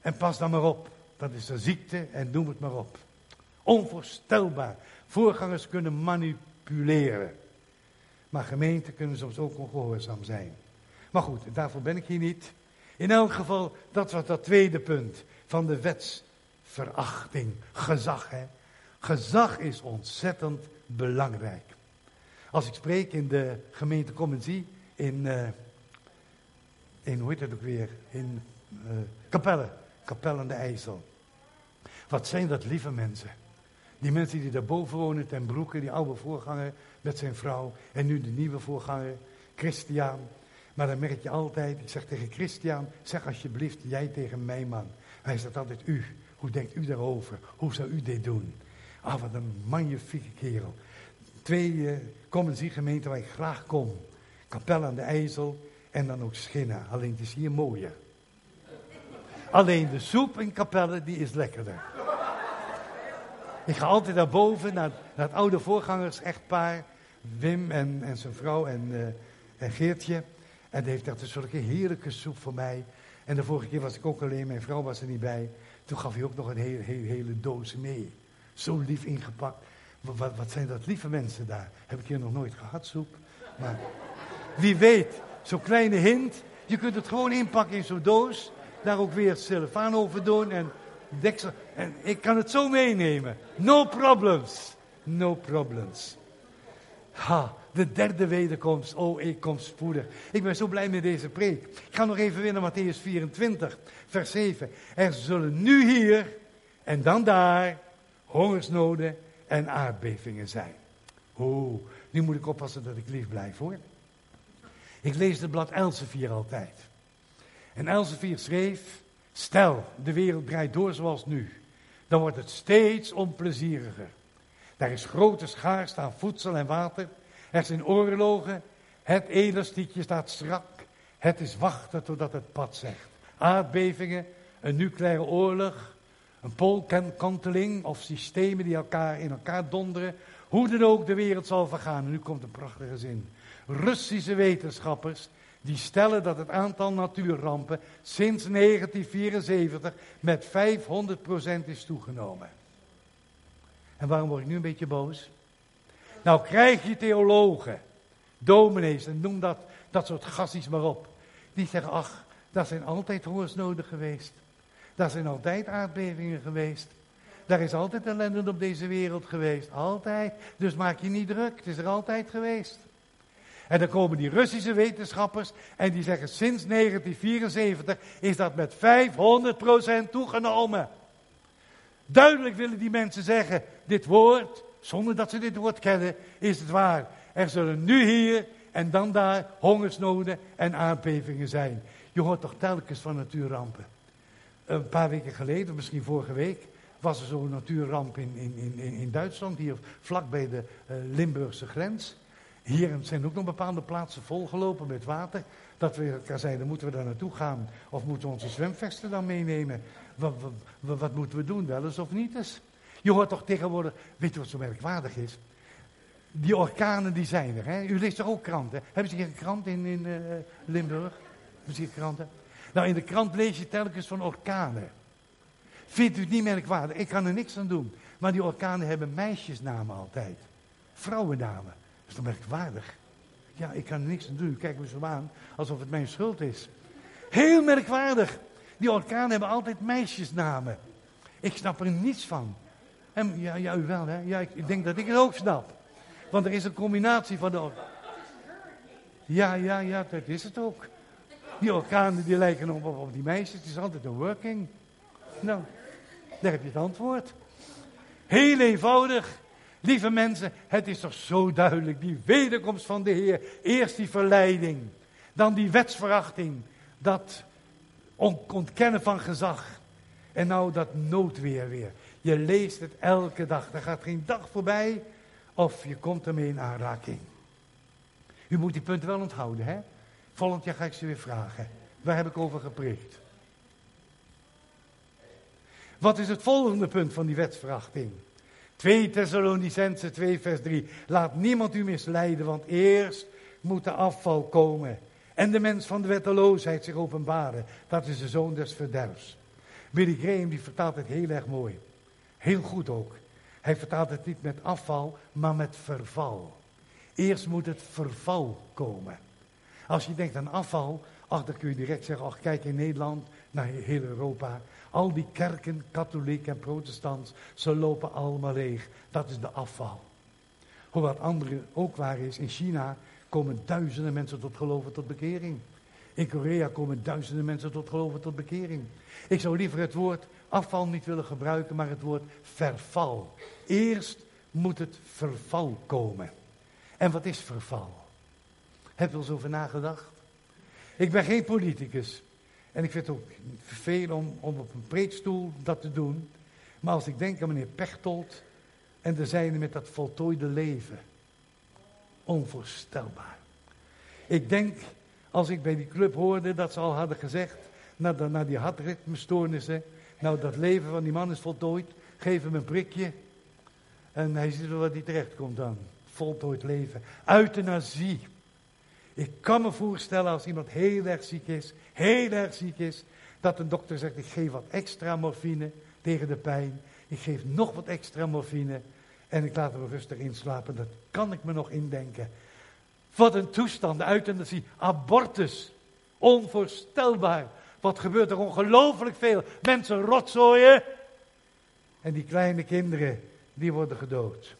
en pas dan maar op. Dat is de ziekte en noem het maar op. Onvoorstelbaar. Voorgangers kunnen manipuleren. Maar gemeenten kunnen soms ook ongehoorzaam zijn. Maar goed, daarvoor ben ik hier niet. In elk geval, dat was dat tweede punt van de wetsverachting. Gezag, hè. Gezag is ontzettend belangrijk. Als ik spreek in de gemeente Commensie, in, uh, in, hoe heet dat ook weer, in uh, Capelle, Capelle de IJssel. Wat zijn dat lieve mensen. Die mensen die daarboven wonen, ten broeke, die oude voorganger met zijn vrouw. En nu de nieuwe voorganger, Christian. Maar dan merk je altijd, ik zeg tegen Christian, zeg alsjeblieft jij tegen mij man. Hij zegt altijd u. Hoe denkt u daarover? Hoe zou u dit doen? Ah, wat een magnifieke kerel. Twee uh, gemeenten waar ik graag kom. Kapel aan de IJssel en dan ook Schinna. Alleen het is hier mooier. Alleen de soep in Capelle, die is lekkerder. Ik ga altijd naar boven, naar, het oude voorgangers-echtpaar. Wim en, en zijn vrouw en, uh, en Geertje. En die heeft echt een soort heerlijke soep voor mij. En de vorige keer was ik ook alleen, mijn vrouw was er niet bij. Toen gaf hij ook nog een hele, hele doos mee. Zo lief ingepakt. Wat, wat zijn dat lieve mensen daar? Heb ik hier nog nooit gehad, soep. Maar wie weet, zo'n kleine hint. Je kunt het gewoon inpakken in zo'n doos. Daar ook weer cellofaan over doen en deksel. En ik kan het zo meenemen. No problems. No problems. Ha, de derde wederkomst. Oh, ik kom spoedig. Ik ben zo blij met deze preek. Ik ga nog even weer naar Matthäus 24, vers 7. Er zullen nu hier en dan daar hongersnoden en aardbevingen zijn. Oeh, nu moet ik oppassen dat ik lief blijf hoor. Ik lees het blad Elsevier altijd. En Elsevier schreef, stel de wereld draait door zoals nu, dan wordt het steeds onplezieriger. Daar is grote schaarste aan voedsel en water. Er zijn oorlogen. Het elastiekje staat strak. Het is wachten totdat het pad zegt. Aardbevingen, een nucleaire oorlog, een of systemen die elkaar in elkaar donderen. Hoe dan ook, de wereld zal vergaan. En nu komt een prachtige zin. Russische wetenschappers die stellen dat het aantal natuurrampen sinds 1974 met 500% is toegenomen. En waarom word ik nu een beetje boos? Nou krijg je theologen, dominees en noem dat, dat soort gassies maar op. Die zeggen, ach, daar zijn altijd hongersnoden geweest. Daar zijn altijd aardbevingen geweest. Daar is altijd ellende op deze wereld geweest. Altijd. Dus maak je niet druk. Het is er altijd geweest. En dan komen die Russische wetenschappers en die zeggen sinds 1974 is dat met 500% toegenomen. Duidelijk willen die mensen zeggen, dit woord, zonder dat ze dit woord kennen, is het waar. Er zullen nu hier en dan daar hongersnoden en aardbevingen zijn. Je hoort toch telkens van natuurrampen. Een paar weken geleden, misschien vorige week, was er zo'n natuurramp in, in, in, in Duitsland, hier vlak bij de uh, Limburgse grens. Hier zijn ook nog bepaalde plaatsen volgelopen met water. Dat we elkaar zeiden, moeten we daar naartoe gaan? Of moeten we onze zwemvesten dan meenemen? Wat, wat, wat, moeten we doen, wel eens of niet eens? Je hoort toch tegenwoordig, weet je wat zo merkwaardig is? Die orkanen die zijn er. Hè? U leest toch ook kranten? Hebben ze hier een krant in, in uh, Limburg? Hebben ze kranten? Nou, in de krant lees je telkens van orkanen. Vindt u het niet merkwaardig? Ik kan er niks aan doen. Maar die orkanen hebben meisjesnamen altijd. Vrouwennamen. Dat is toch merkwaardig? Ja, ik kan er niks aan doen. Kijk me zo aan alsof het mijn schuld is. Heel merkwaardig. Die orkanen hebben altijd meisjesnamen. Ik snap er niets van. En, ja, u wel, hè? Ja, ik, ik denk dat ik het ook snap. Want er is een combinatie van de... Ja, ja, ja, dat is het ook. Die orkanen die lijken op, op die meisjes. Het is altijd een working. Nou, daar heb je het antwoord. Heel eenvoudig. Lieve mensen, het is toch zo duidelijk. Die wederkomst van de Heer. Eerst die verleiding. Dan die wetsverachting. Dat ontkennen van gezag. En nou dat noodweer weer. Je leest het elke dag. Er gaat geen dag voorbij of je komt ermee in aanraking. U moet die punten wel onthouden, hè? Volgend jaar ga ik ze weer vragen. Waar heb ik over gepreekt? Wat is het volgende punt van die wetsverachting? 2 Thessalonicense 2 vers 3. Laat niemand u misleiden, want eerst moet de afval komen. En de mens van de wetteloosheid zich openbaren. Dat is de zoon des verderfs. Billy Graham die vertaalt het heel erg mooi. Heel goed ook. Hij vertaalt het niet met afval, maar met verval. Eerst moet het verval komen. Als je denkt aan afval, ach, dan kun je direct zeggen, ach, kijk in Nederland, naar heel Europa. Al die kerken, katholiek en protestants, ze lopen allemaal leeg. Dat is de afval. Hoe wat andere ook waar is, in China komen duizenden mensen tot geloven, tot bekering. In Korea komen duizenden mensen tot geloven, tot bekering. Ik zou liever het woord afval niet willen gebruiken, maar het woord verval. Eerst moet het verval komen. En wat is verval? Heb je er eens over nagedacht? Ik ben geen politicus. En ik vind het ook veel om, om op een preekstoel dat te doen. Maar als ik denk aan meneer Pechtold en de zijne met dat voltooide leven. Onvoorstelbaar. Ik denk, als ik bij die club hoorde dat ze al hadden gezegd, na, na die hartritmestoornissen, nou dat leven van die man is voltooid, geef hem een prikje. En hij ziet wel wat hij terecht komt dan. Voltooid leven. Euthanasie. Ik kan me voorstellen als iemand heel erg ziek is, heel erg ziek is, dat een dokter zegt, ik geef wat extra morfine tegen de pijn. Ik geef nog wat extra morfine en ik laat hem rustig inslapen. Dat kan ik me nog indenken. Wat een toestand, de euthanasie, abortus. Onvoorstelbaar. Wat gebeurt er ongelooflijk veel. Mensen rotzooien. En die kleine kinderen, die worden gedood.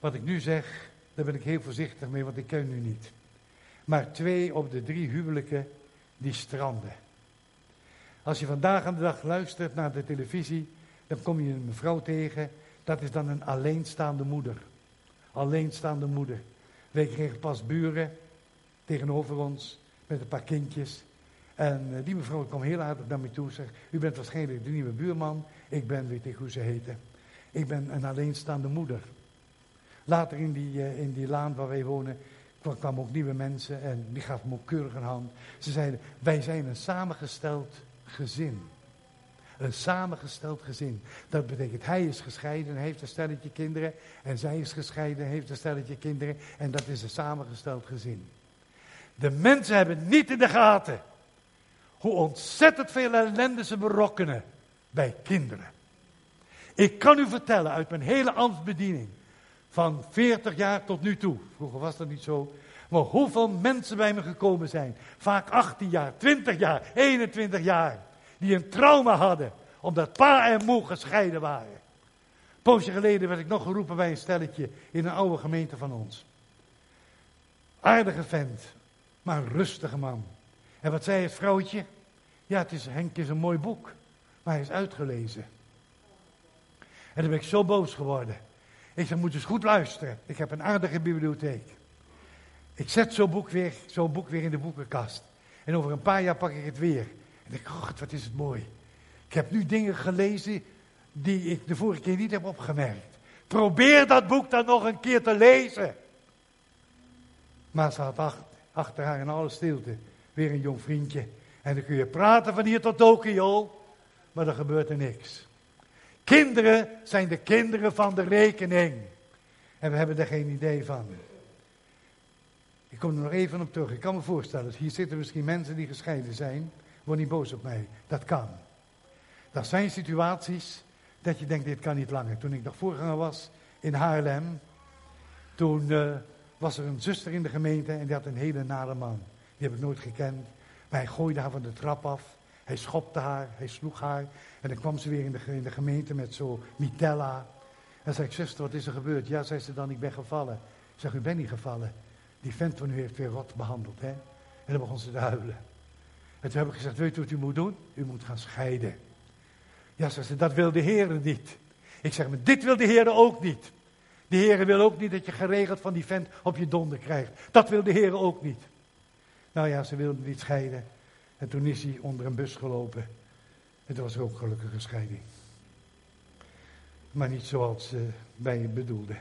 Wat ik nu zeg, daar ben ik heel voorzichtig mee, want ik ken u niet. Maar twee op de drie huwelijken, die stranden. Als je vandaag aan de dag luistert naar de televisie, dan kom je een mevrouw tegen. Dat is dan een alleenstaande moeder. Alleenstaande moeder. Wij kregen pas buren tegenover ons met een paar kindjes. En eh, die mevrouw kwam heel aardig naar me toe en zegt, u bent waarschijnlijk de nieuwe buurman. Ik ben, weet ik hoe ze heten. Ik ben een alleenstaande moeder. Later in die, uh, in die laan waar wij wonen, kwamen ook nieuwe mensen en die gaven me ook keurig een hand. Ze zeiden, wij zijn een samengesteld gezin. Een samengesteld gezin. Dat betekent, hij is gescheiden en heeft een stelletje kinderen. En zij is gescheiden en heeft een stelletje kinderen. En dat is een samengesteld gezin. De mensen hebben niet in de gaten hoe ontzettend veel ellende ze berokkenen bij kinderen. Ik kan u vertellen uit mijn hele ambtsbediening, van 40 jaar tot nu toe, vroeger was dat niet zo, maar hoeveel mensen bij me gekomen zijn, vaak 18 jaar, 20 jaar, 21 jaar, die een trauma hadden, omdat pa en moe gescheiden waren. Een poosje geleden werd ik nog geroepen bij een stelletje in een oude gemeente van ons. Aardige vent, maar een rustige man. En wat zei het vrouwtje? Ja, het is, Henk is een mooi boek, maar hij is uitgelezen. En dan ben ik zo boos geworden. Ik zei, moet eens goed luisteren. Ik heb een aardige bibliotheek. Ik zet zo'n boek, weer, boek weer in de boekenkast. En over een paar jaar pak ik het weer. En denk, oh, wat is het mooi. Ik heb nu dingen gelezen die ik de vorige keer niet heb opgemerkt. Probeer dat boek dan nog een keer te lezen. Maar ze had achter, achter haar in alle stilte weer een jong vriendje. En dan kun je praten van hier tot Tokio, maar er gebeurt er niks. Kinderen zijn de kinderen van de rekening. En we hebben er geen idee van. Ik kom er nog even op terug. Ik kan me voorstellen, hier zitten misschien mensen die gescheiden zijn. Word niet boos op mij. Dat kan. Dat zijn situaties dat je denkt, dit kan niet langer. Toen ik nog voorganger was in Haarlem, toen uh, was er een zuster in de gemeente en die had een hele nare man. Die heb ik nooit gekend. Maar hij gooide haar van de trap af. Hij schopte haar, hij sloeg haar. En dan kwam ze weer in de, gemeente met zo mitella. En zei ik, zuster, wat is er gebeurd? Ja, zei ze dan, ik ben gevallen. Ik zeg, u bent niet gevallen. Die vent van u heeft weer rot behandeld, hè? En dan begon ze te huilen. En toen heb ik gezegd, weet u wat u moet doen? U moet gaan scheiden. Ja, zei ze, dat wil de Heer niet. Ik zeg, maar dit wil de Heer ook niet. De Heer wil ook niet dat je geregeld van die vent op je donder krijgt. Dat wil de Heer ook niet. Nou ja, ze wilden niet scheiden. En toen is hij onder een bus gelopen. En dat was ook gelukkige scheiding. Maar niet zoals uh, wij bedoelden.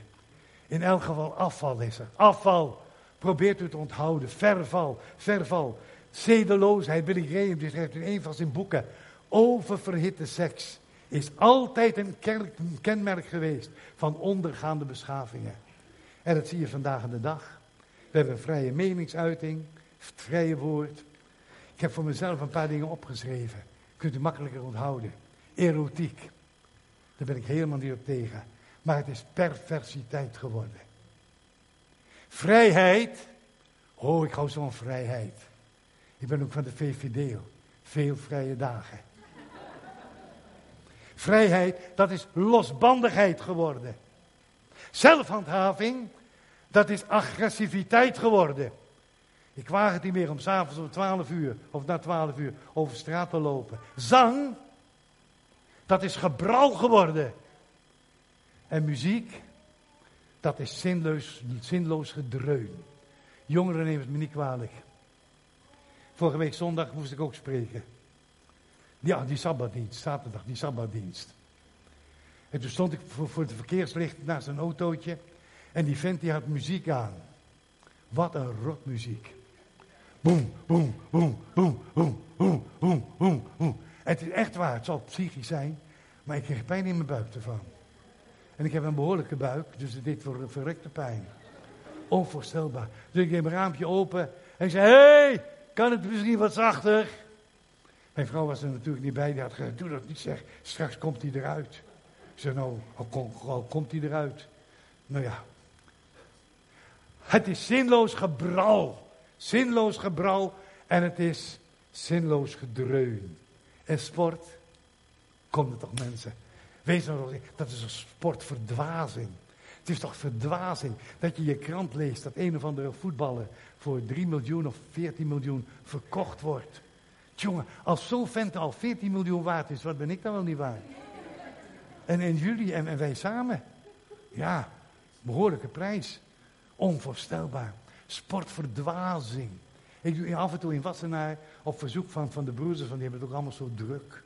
In elk geval afval is er. Afval. Probeert u te onthouden. Verval. Verval. Zedeloosheid. Billy Graham die schrijft in een van zijn boeken. Oververhitte seks is altijd een kenmerk geweest van ondergaande beschavingen. En dat zie je vandaag de dag. We hebben vrije meningsuiting, het vrije woord. Ik heb voor mezelf een paar dingen opgeschreven. Kunt u makkelijker onthouden. Erotiek. Daar ben ik helemaal niet op tegen. Maar het is perversiteit geworden. Vrijheid. Oh, ik hou zo van vrijheid. Ik ben ook van de VVD. Veel vrije dagen. Vrijheid, dat is losbandigheid geworden. Zelfhandhaving, dat is agressiviteit geworden. Ik waag het niet meer om s'avonds om 12 uur of na 12 uur over straat te lopen. Zang, dat is gebrouw geworden. En muziek, dat is zinloos, zinloos gedreun. Jongeren nemen het me niet kwalijk. Vorige week zondag moest ik ook spreken. Ja, die sabbatdienst, zaterdag, die sabbatdienst. En toen stond ik voor, voor het verkeerslicht naast een autootje. En die vent die had muziek aan. Wat een rotmuziek. Boem, boem, boem, boem, boem, boem, boem, boem. Het is echt waar, het zal psychisch zijn. Maar ik kreeg pijn in mijn buik ervan. En ik heb een behoorlijke buik, dus het deed voor verrekte pijn. Onvoorstelbaar. Dus ik deed mijn raampje open en ik zei, hey, kan het misschien wat zachter? Mijn vrouw was er natuurlijk niet bij, die had gezegd, doe dat niet zeg, straks komt hij eruit. Ik zei, nou, al, komt hij eruit. Nou ja. Het is zinloos gebral. Zinloos gebral en het is zinloos gedreun. En sport, komt er toch mensen. Wees nou, dat is een sportverdwazing. Het is toch verdwazing dat je je krant leest dat een of andere voetballer voor 3 miljoen of 14 miljoen verkocht wordt. Jongen, als zo'n vent al 14 miljoen waard is, wat ben ik dan wel niet waard? En, en jullie en, en wij samen. Ja, behoorlijke prijs. Onvoorstelbaar. Sportverdwazing. Ik doe af en toe in Wassenaar op verzoek van, van de broers, van die hebben het ook allemaal zo druk.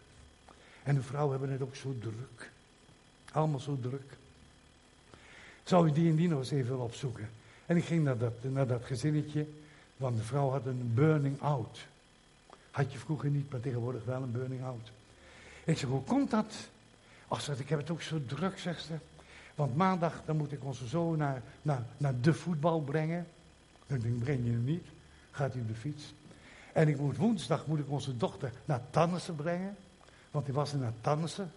En de vrouwen hebben het ook zo druk. Allemaal zo druk. Zou je die en die nog eens even opzoeken? En ik ging naar dat, naar dat gezinnetje, want de vrouw had een burning out. Had je vroeger niet, maar tegenwoordig wel een burning out. Ik zeg, hoe komt dat? Ach, ik heb het ook zo druk, zegt ze. Want maandag, dan moet ik onze zoon naar, naar, naar de voetbal brengen. Dan denk ik, breng je hem niet. Gaat hij op de fiets. En ik moet woensdag moet ik onze dochter naar Tannissen brengen. Want die was er naar Tannissen.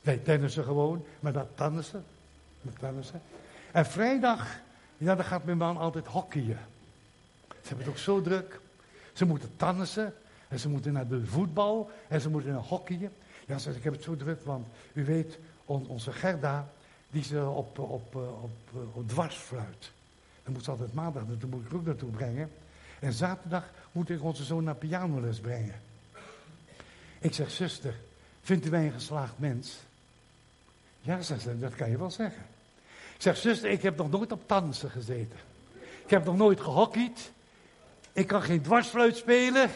Wij tennissen gewoon, maar naar Tannissen. Tannissen. En vrijdag, ja, dan gaat mijn man altijd hockeyen. Ze hebben het ook zo druk. Ze moeten tannissen. En ze moeten naar de voetbal. En ze moeten naar hockeyen. Ja, zeg, ik heb het zo druk, want u weet, onze Gerda, die is op, op, op, op, op dwarsfluit. Dan moet ze altijd maandag, daar moet ik ook naartoe brengen. En zaterdag moet ik onze zoon naar pianoles brengen. Ik zeg, zuster, vindt u mij een geslaagd mens? Ja, zegt ze, dat kan je wel zeggen. Ik zeg, zuster, ik heb nog nooit op dansen gezeten. Ik heb nog nooit gehockeyd. Ik kan geen dwarsfluit spelen.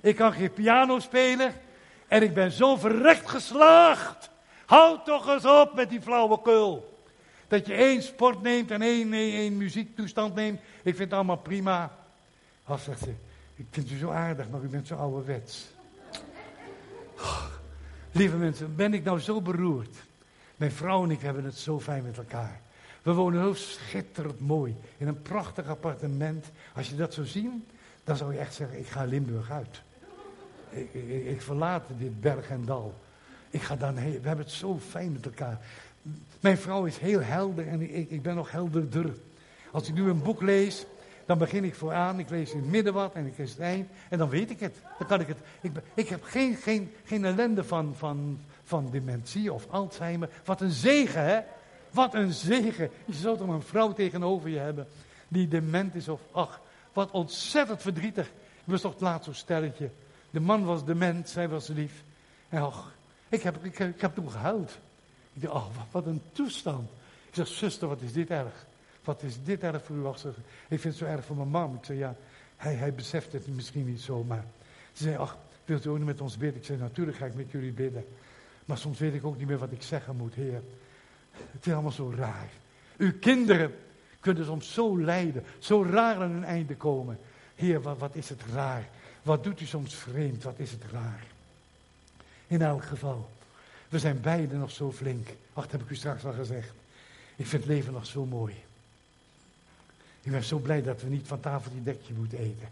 Ik kan geen piano spelen. En ik ben zo verrekt geslaagd. Houd toch eens op met die flauwekul. Dat je één sport neemt en één, één, muziektoestand neemt. Ik vind het allemaal prima. Als zegt ze, ik vind u zo aardig, maar u bent zo ouderwets. Oh, lieve mensen, ben ik nou zo beroerd. Mijn vrouw en ik hebben het zo fijn met elkaar. We wonen zo schitterend mooi in een prachtig appartement. Als je dat zou zien, dan zou je echt zeggen, ik ga Limburg uit. Ik, ik, ik verlaat dit berg en dal. Ik ga dan heen. We hebben het zo fijn met elkaar. Mijn vrouw is heel helder en ik, ik ben nog helderder. Als ik nu een boek lees, Dan begin ik vooraan, ik lees in het midden wat en ik lees het eind. En dan weet ik het. Dan kan ik het. Ik, ik heb geen, geen, geen ellende van, van, van dementie of Alzheimer. Wat een zegen, hè? Wat een zegen. Je zou toch een vrouw tegenover je hebben die dement is of ach, wat ontzettend verdrietig. Ik was toch het laatst zo'n stelletje. De man was dement, zij was lief. En ach, ik heb, ik, ik heb toen gehuild. Ik dacht, oh, wat een toestand. Ik zeg, zuster, wat is dit erg? Wat is dit erg voor u? Ik vind het zo erg voor mijn man. Ik zei, ja, hij, hij beseft het misschien niet zo, maar... Ze zei, ach, wilt u ook niet met ons bidden? Ik zei, natuurlijk ga ik met jullie bidden. Maar soms weet ik ook niet meer wat ik zeggen moet, Heer. Het is allemaal zo raar. Uw kinderen kunnen soms zo lijden, zo raar aan hun einde komen. Heer, wat, wat is het raar? Wat doet u soms vreemd? Wat is het raar? In elk geval, we zijn beiden nog zo flink. Ach, dat heb ik u straks al gezegd. Ik vind het leven nog zo mooi. Ik ben zo blij dat we niet van tafel die dekje moeten eten.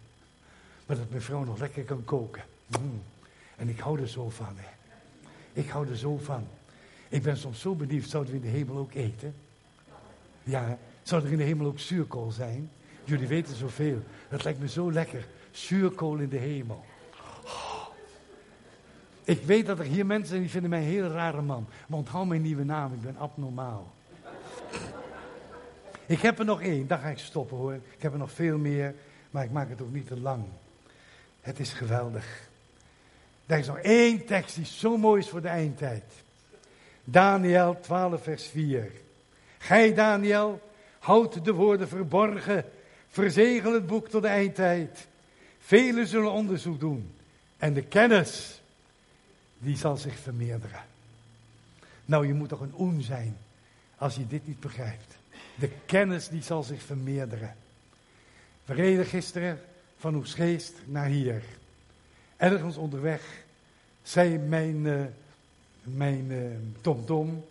Maar dat mijn vrouw nog lekker kan koken. Mm. En ik hou er zo van. Ik hou er zo van. Ik ben soms zo benieuwd, zouden we in de hemel ook eten? Ja, zou er in de hemel ook zuurkool zijn? Jullie weten zoveel. Het lijkt me zo lekker. Zuurkool in de hemel. Ik weet dat er hier mensen zijn die vinden mij een heel rare man. Maar onthoud mijn nieuwe naam, ik ben abnormaal. Ik heb er nog één, daar ga ik stoppen hoor. Ik heb er nog veel meer, maar ik maak het ook niet te lang. Het is geweldig. Er is nog één tekst die zo mooi is voor de eindtijd. Daniel 12, vers 4. Gij, Daniel, houd de woorden verborgen. Verzegel het boek tot de eindtijd. Velen zullen onderzoek doen. En de kennis, die zal zich vermeerderen. Nou, je moet toch een oen zijn als je dit niet begrijpt. De kennis die zal zich vermeerderen. We reden gisteren van Oesgeest naar hier. Ergens onderweg zei mijn, uh, mijn uh, Tom Tom,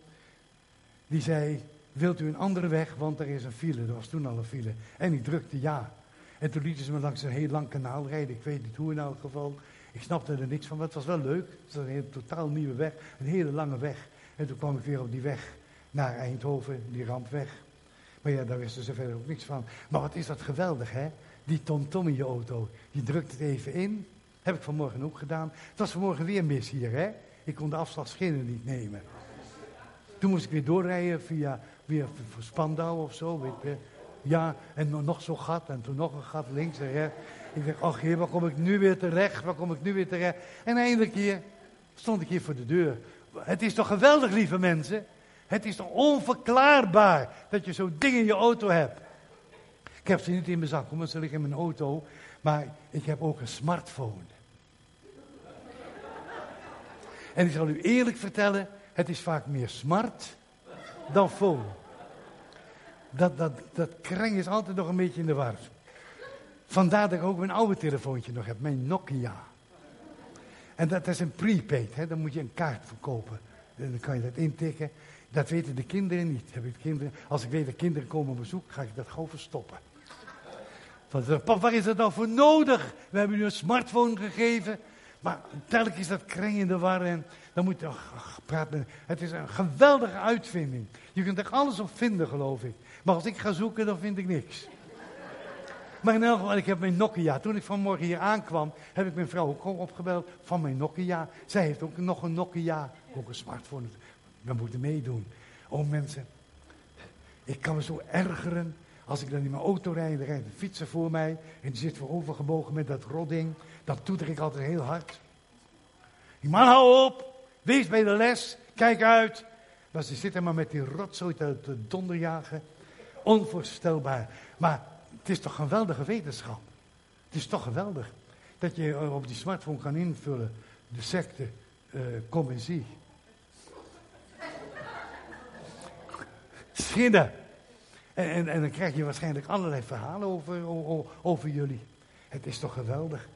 die zei, wilt u een andere weg, want er is een file. Er was toen al een file. En ik drukte ja. En toen lieten ze me langs een heel lang kanaal rijden. Ik weet niet hoe in elk geval. Ik snapte er niks van, maar het was wel leuk. Het was een totaal nieuwe weg, een hele lange weg. En toen kwam ik weer op die weg naar Eindhoven, die rampweg. Maar ja, daar wisten ze verder ook niks van. Maar wat is dat geweldig, hè? Die tom in je auto. Je drukt het even in. Heb ik vanmorgen ook gedaan. Het was vanmorgen weer mis hier, hè? Ik kon de afslagschillen niet nemen. Toen moest ik weer doorrijden via weer Spandau of zo. Weet je. Ja, en nog zo'n gat en toen nog een gat links en rechts. Ik dacht, ach heer, waar kom ik nu weer terecht? Waar kom ik nu weer terecht? En eindelijk hier stond ik hier voor de deur. Het is toch geweldig, lieve mensen? Het is toch onverklaarbaar dat je zo'n ding in je auto hebt? Ik heb ze niet in mijn zak, want ze liggen in mijn auto. Maar ik heb ook een smartphone. En ik zal u eerlijk vertellen, het is vaak meer smart dan phone. Dat, dat, dat kreng is altijd nog een beetje in de war. Vandaar dat ik ook mijn oude telefoontje nog heb, mijn Nokia. En dat, is een prepaid, hè? dan moet je een kaart verkopen. En dan kan je dat intikken. Dat weten de kinderen niet. Heb ik als ik weet dat kinderen komen op bezoek, ga ik dat gewoon verstoppen. Want papa, waar is dat nou voor nodig? We hebben u een smartphone gegeven. Maar telkens dat kring in de war en dan moet je praten. Het is een geweldige uitvinding. Je kunt er alles op vinden, geloof ik. Maar als ik ga zoeken, dan vind ik niks. Maar in elk geval, ik heb mijn Nokia. Toen ik vanmorgen hier aankwam, heb ik mijn vrouw ook opgebeld van mijn Nokia. Zij heeft ook nog een Nokia, ook een smartphone. We moeten meedoen. Oh mensen, ik kan me zo ergeren als ik dan in mijn auto rijd, dan rijdt een fietser voor mij en die zit voorovergebogen met dat rodding. Dan toeter ik altijd heel hard. Die man, hou op, wees bij de les, kijk uit. Maar ze zitten maar met die rotzooi te, te donderjagen. Onvoorstelbaar. Maar het is toch geweldige wetenschap. Het is toch geweldig dat je op die smartphone kan invullen de secte, uh, kom en zie. En, en, dan krijg je waarschijnlijk allerlei verhalen over, over, over, jullie. Het is toch geweldig.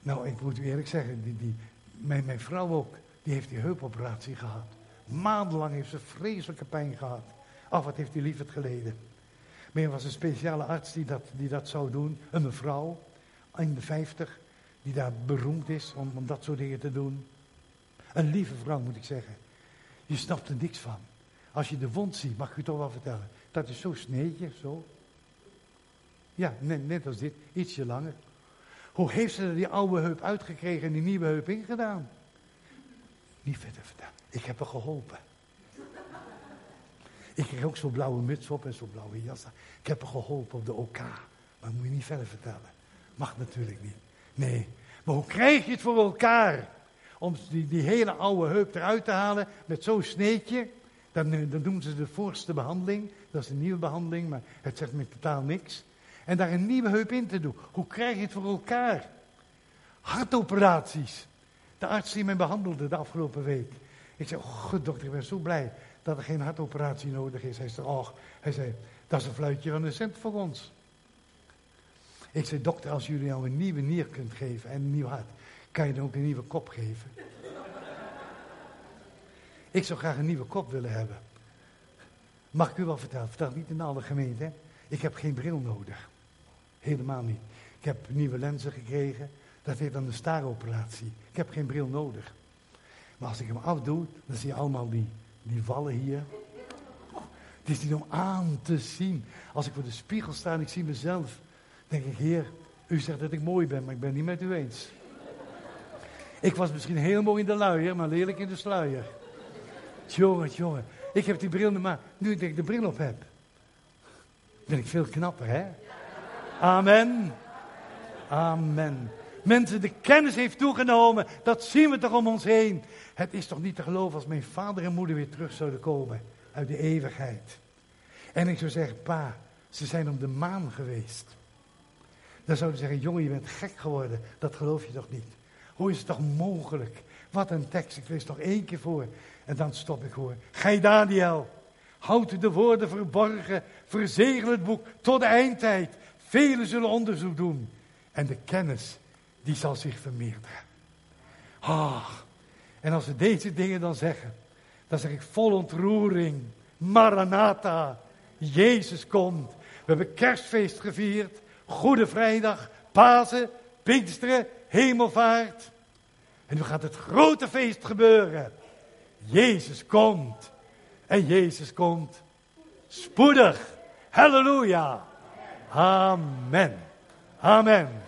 Nou, ik moet u eerlijk zeggen, die, die, mijn, mijn vrouw ook, die heeft die heupoperatie gehad. Maandenlang heeft ze vreselijke pijn gehad. Ach, wat heeft die lief het geleden. Maar er was een speciale arts die dat, die dat zou doen. Een mevrouw, in de vijftig, die daar beroemd is om, om dat soort dingen te doen. Een lieve vrouw, moet ik zeggen. Je snapt er niks van. Als je de wond ziet, mag ik u toch wel vertellen. Dat is zo sneetje, zo. Ja, net, net als dit, ietsje langer. Hoe heeft ze er die oude heup uitgekregen en die nieuwe heup ingedaan? Niet verder vertellen. Ik heb haar geholpen. Ik kreeg ook zo'n blauwe muts op en zo'n blauwe jas. Ik heb haar geholpen op de OK. Maar moet je niet verder vertellen. Mag natuurlijk niet. Nee. Maar hoe krijg je het voor elkaar? Om die, die hele oude heup eruit te halen met zo'n sneetje. Dan, dan doen ze de voorste behandeling. Dat is een nieuwe behandeling, maar het zegt me totaal niks. En daar een nieuwe heup in te doen. Hoe krijg je het voor elkaar? Hartoperaties. De arts die mij behandelde de afgelopen week. Ik zei, oh dokter, ik ben zo blij dat er geen hartoperatie nodig is. Hij zei, oh, hij zei, dat is een fluitje van een cent voor ons. Ik zei, dokter, als jullie nou een nieuwe nier kunt geven en een nieuw hart, kan je dan ook een nieuwe kop geven? [LAUGHS] ik zou graag een nieuwe kop willen hebben. Mag ik u wel vertellen? Vertel niet in alle gemeente. Ik heb geen bril nodig. Helemaal niet. Ik heb nieuwe lenzen gekregen. Dat heet dan de staaroperatie. Ik heb geen bril nodig. Maar als ik hem afdoe, dan zie je allemaal die, die vallen hier. Het is niet om aan te zien. Als ik voor de spiegel sta en ik zie mezelf, denk ik, Heer, u zegt dat ik mooi ben, maar ik ben niet met u eens. Ik was misschien heel mooi in de luier, maar lelijk in de sluier. Jongen, jongen. Ik heb die bril, maar nu ik de bril op heb, ben ik veel knapper, hè? Amen. Amen. Mensen, de kennis heeft toegenomen. Dat zien we toch om ons heen. Het is toch niet te geloven als mijn vader en moeder weer terug zouden komen uit de eeuwigheid. En ik zou zeggen, pa, ze zijn om de maan geweest. Dan zouden ze zeggen, jongen, je bent gek geworden. Dat geloof je toch niet? Hoe is het toch mogelijk? Wat een tekst, ik lees nog één keer voor. En dan stop ik hoor. Gij Daniel, houd de woorden verborgen, verzegel het boek tot de eindtijd. Velen zullen onderzoek doen. En de kennis, die zal zich vermeerderen. Ah, en als we deze dingen dan zeggen, dan zeg ik vol ontroering, Maranatha, Jezus komt. We hebben kerstfeest gevierd, Goede Vrijdag, Pasen, Pinksteren, Hemelvaart. En nu gaat het grote feest gebeuren. Jezus komt. En Jezus komt spoedig. Halleluja. Amen. Amen.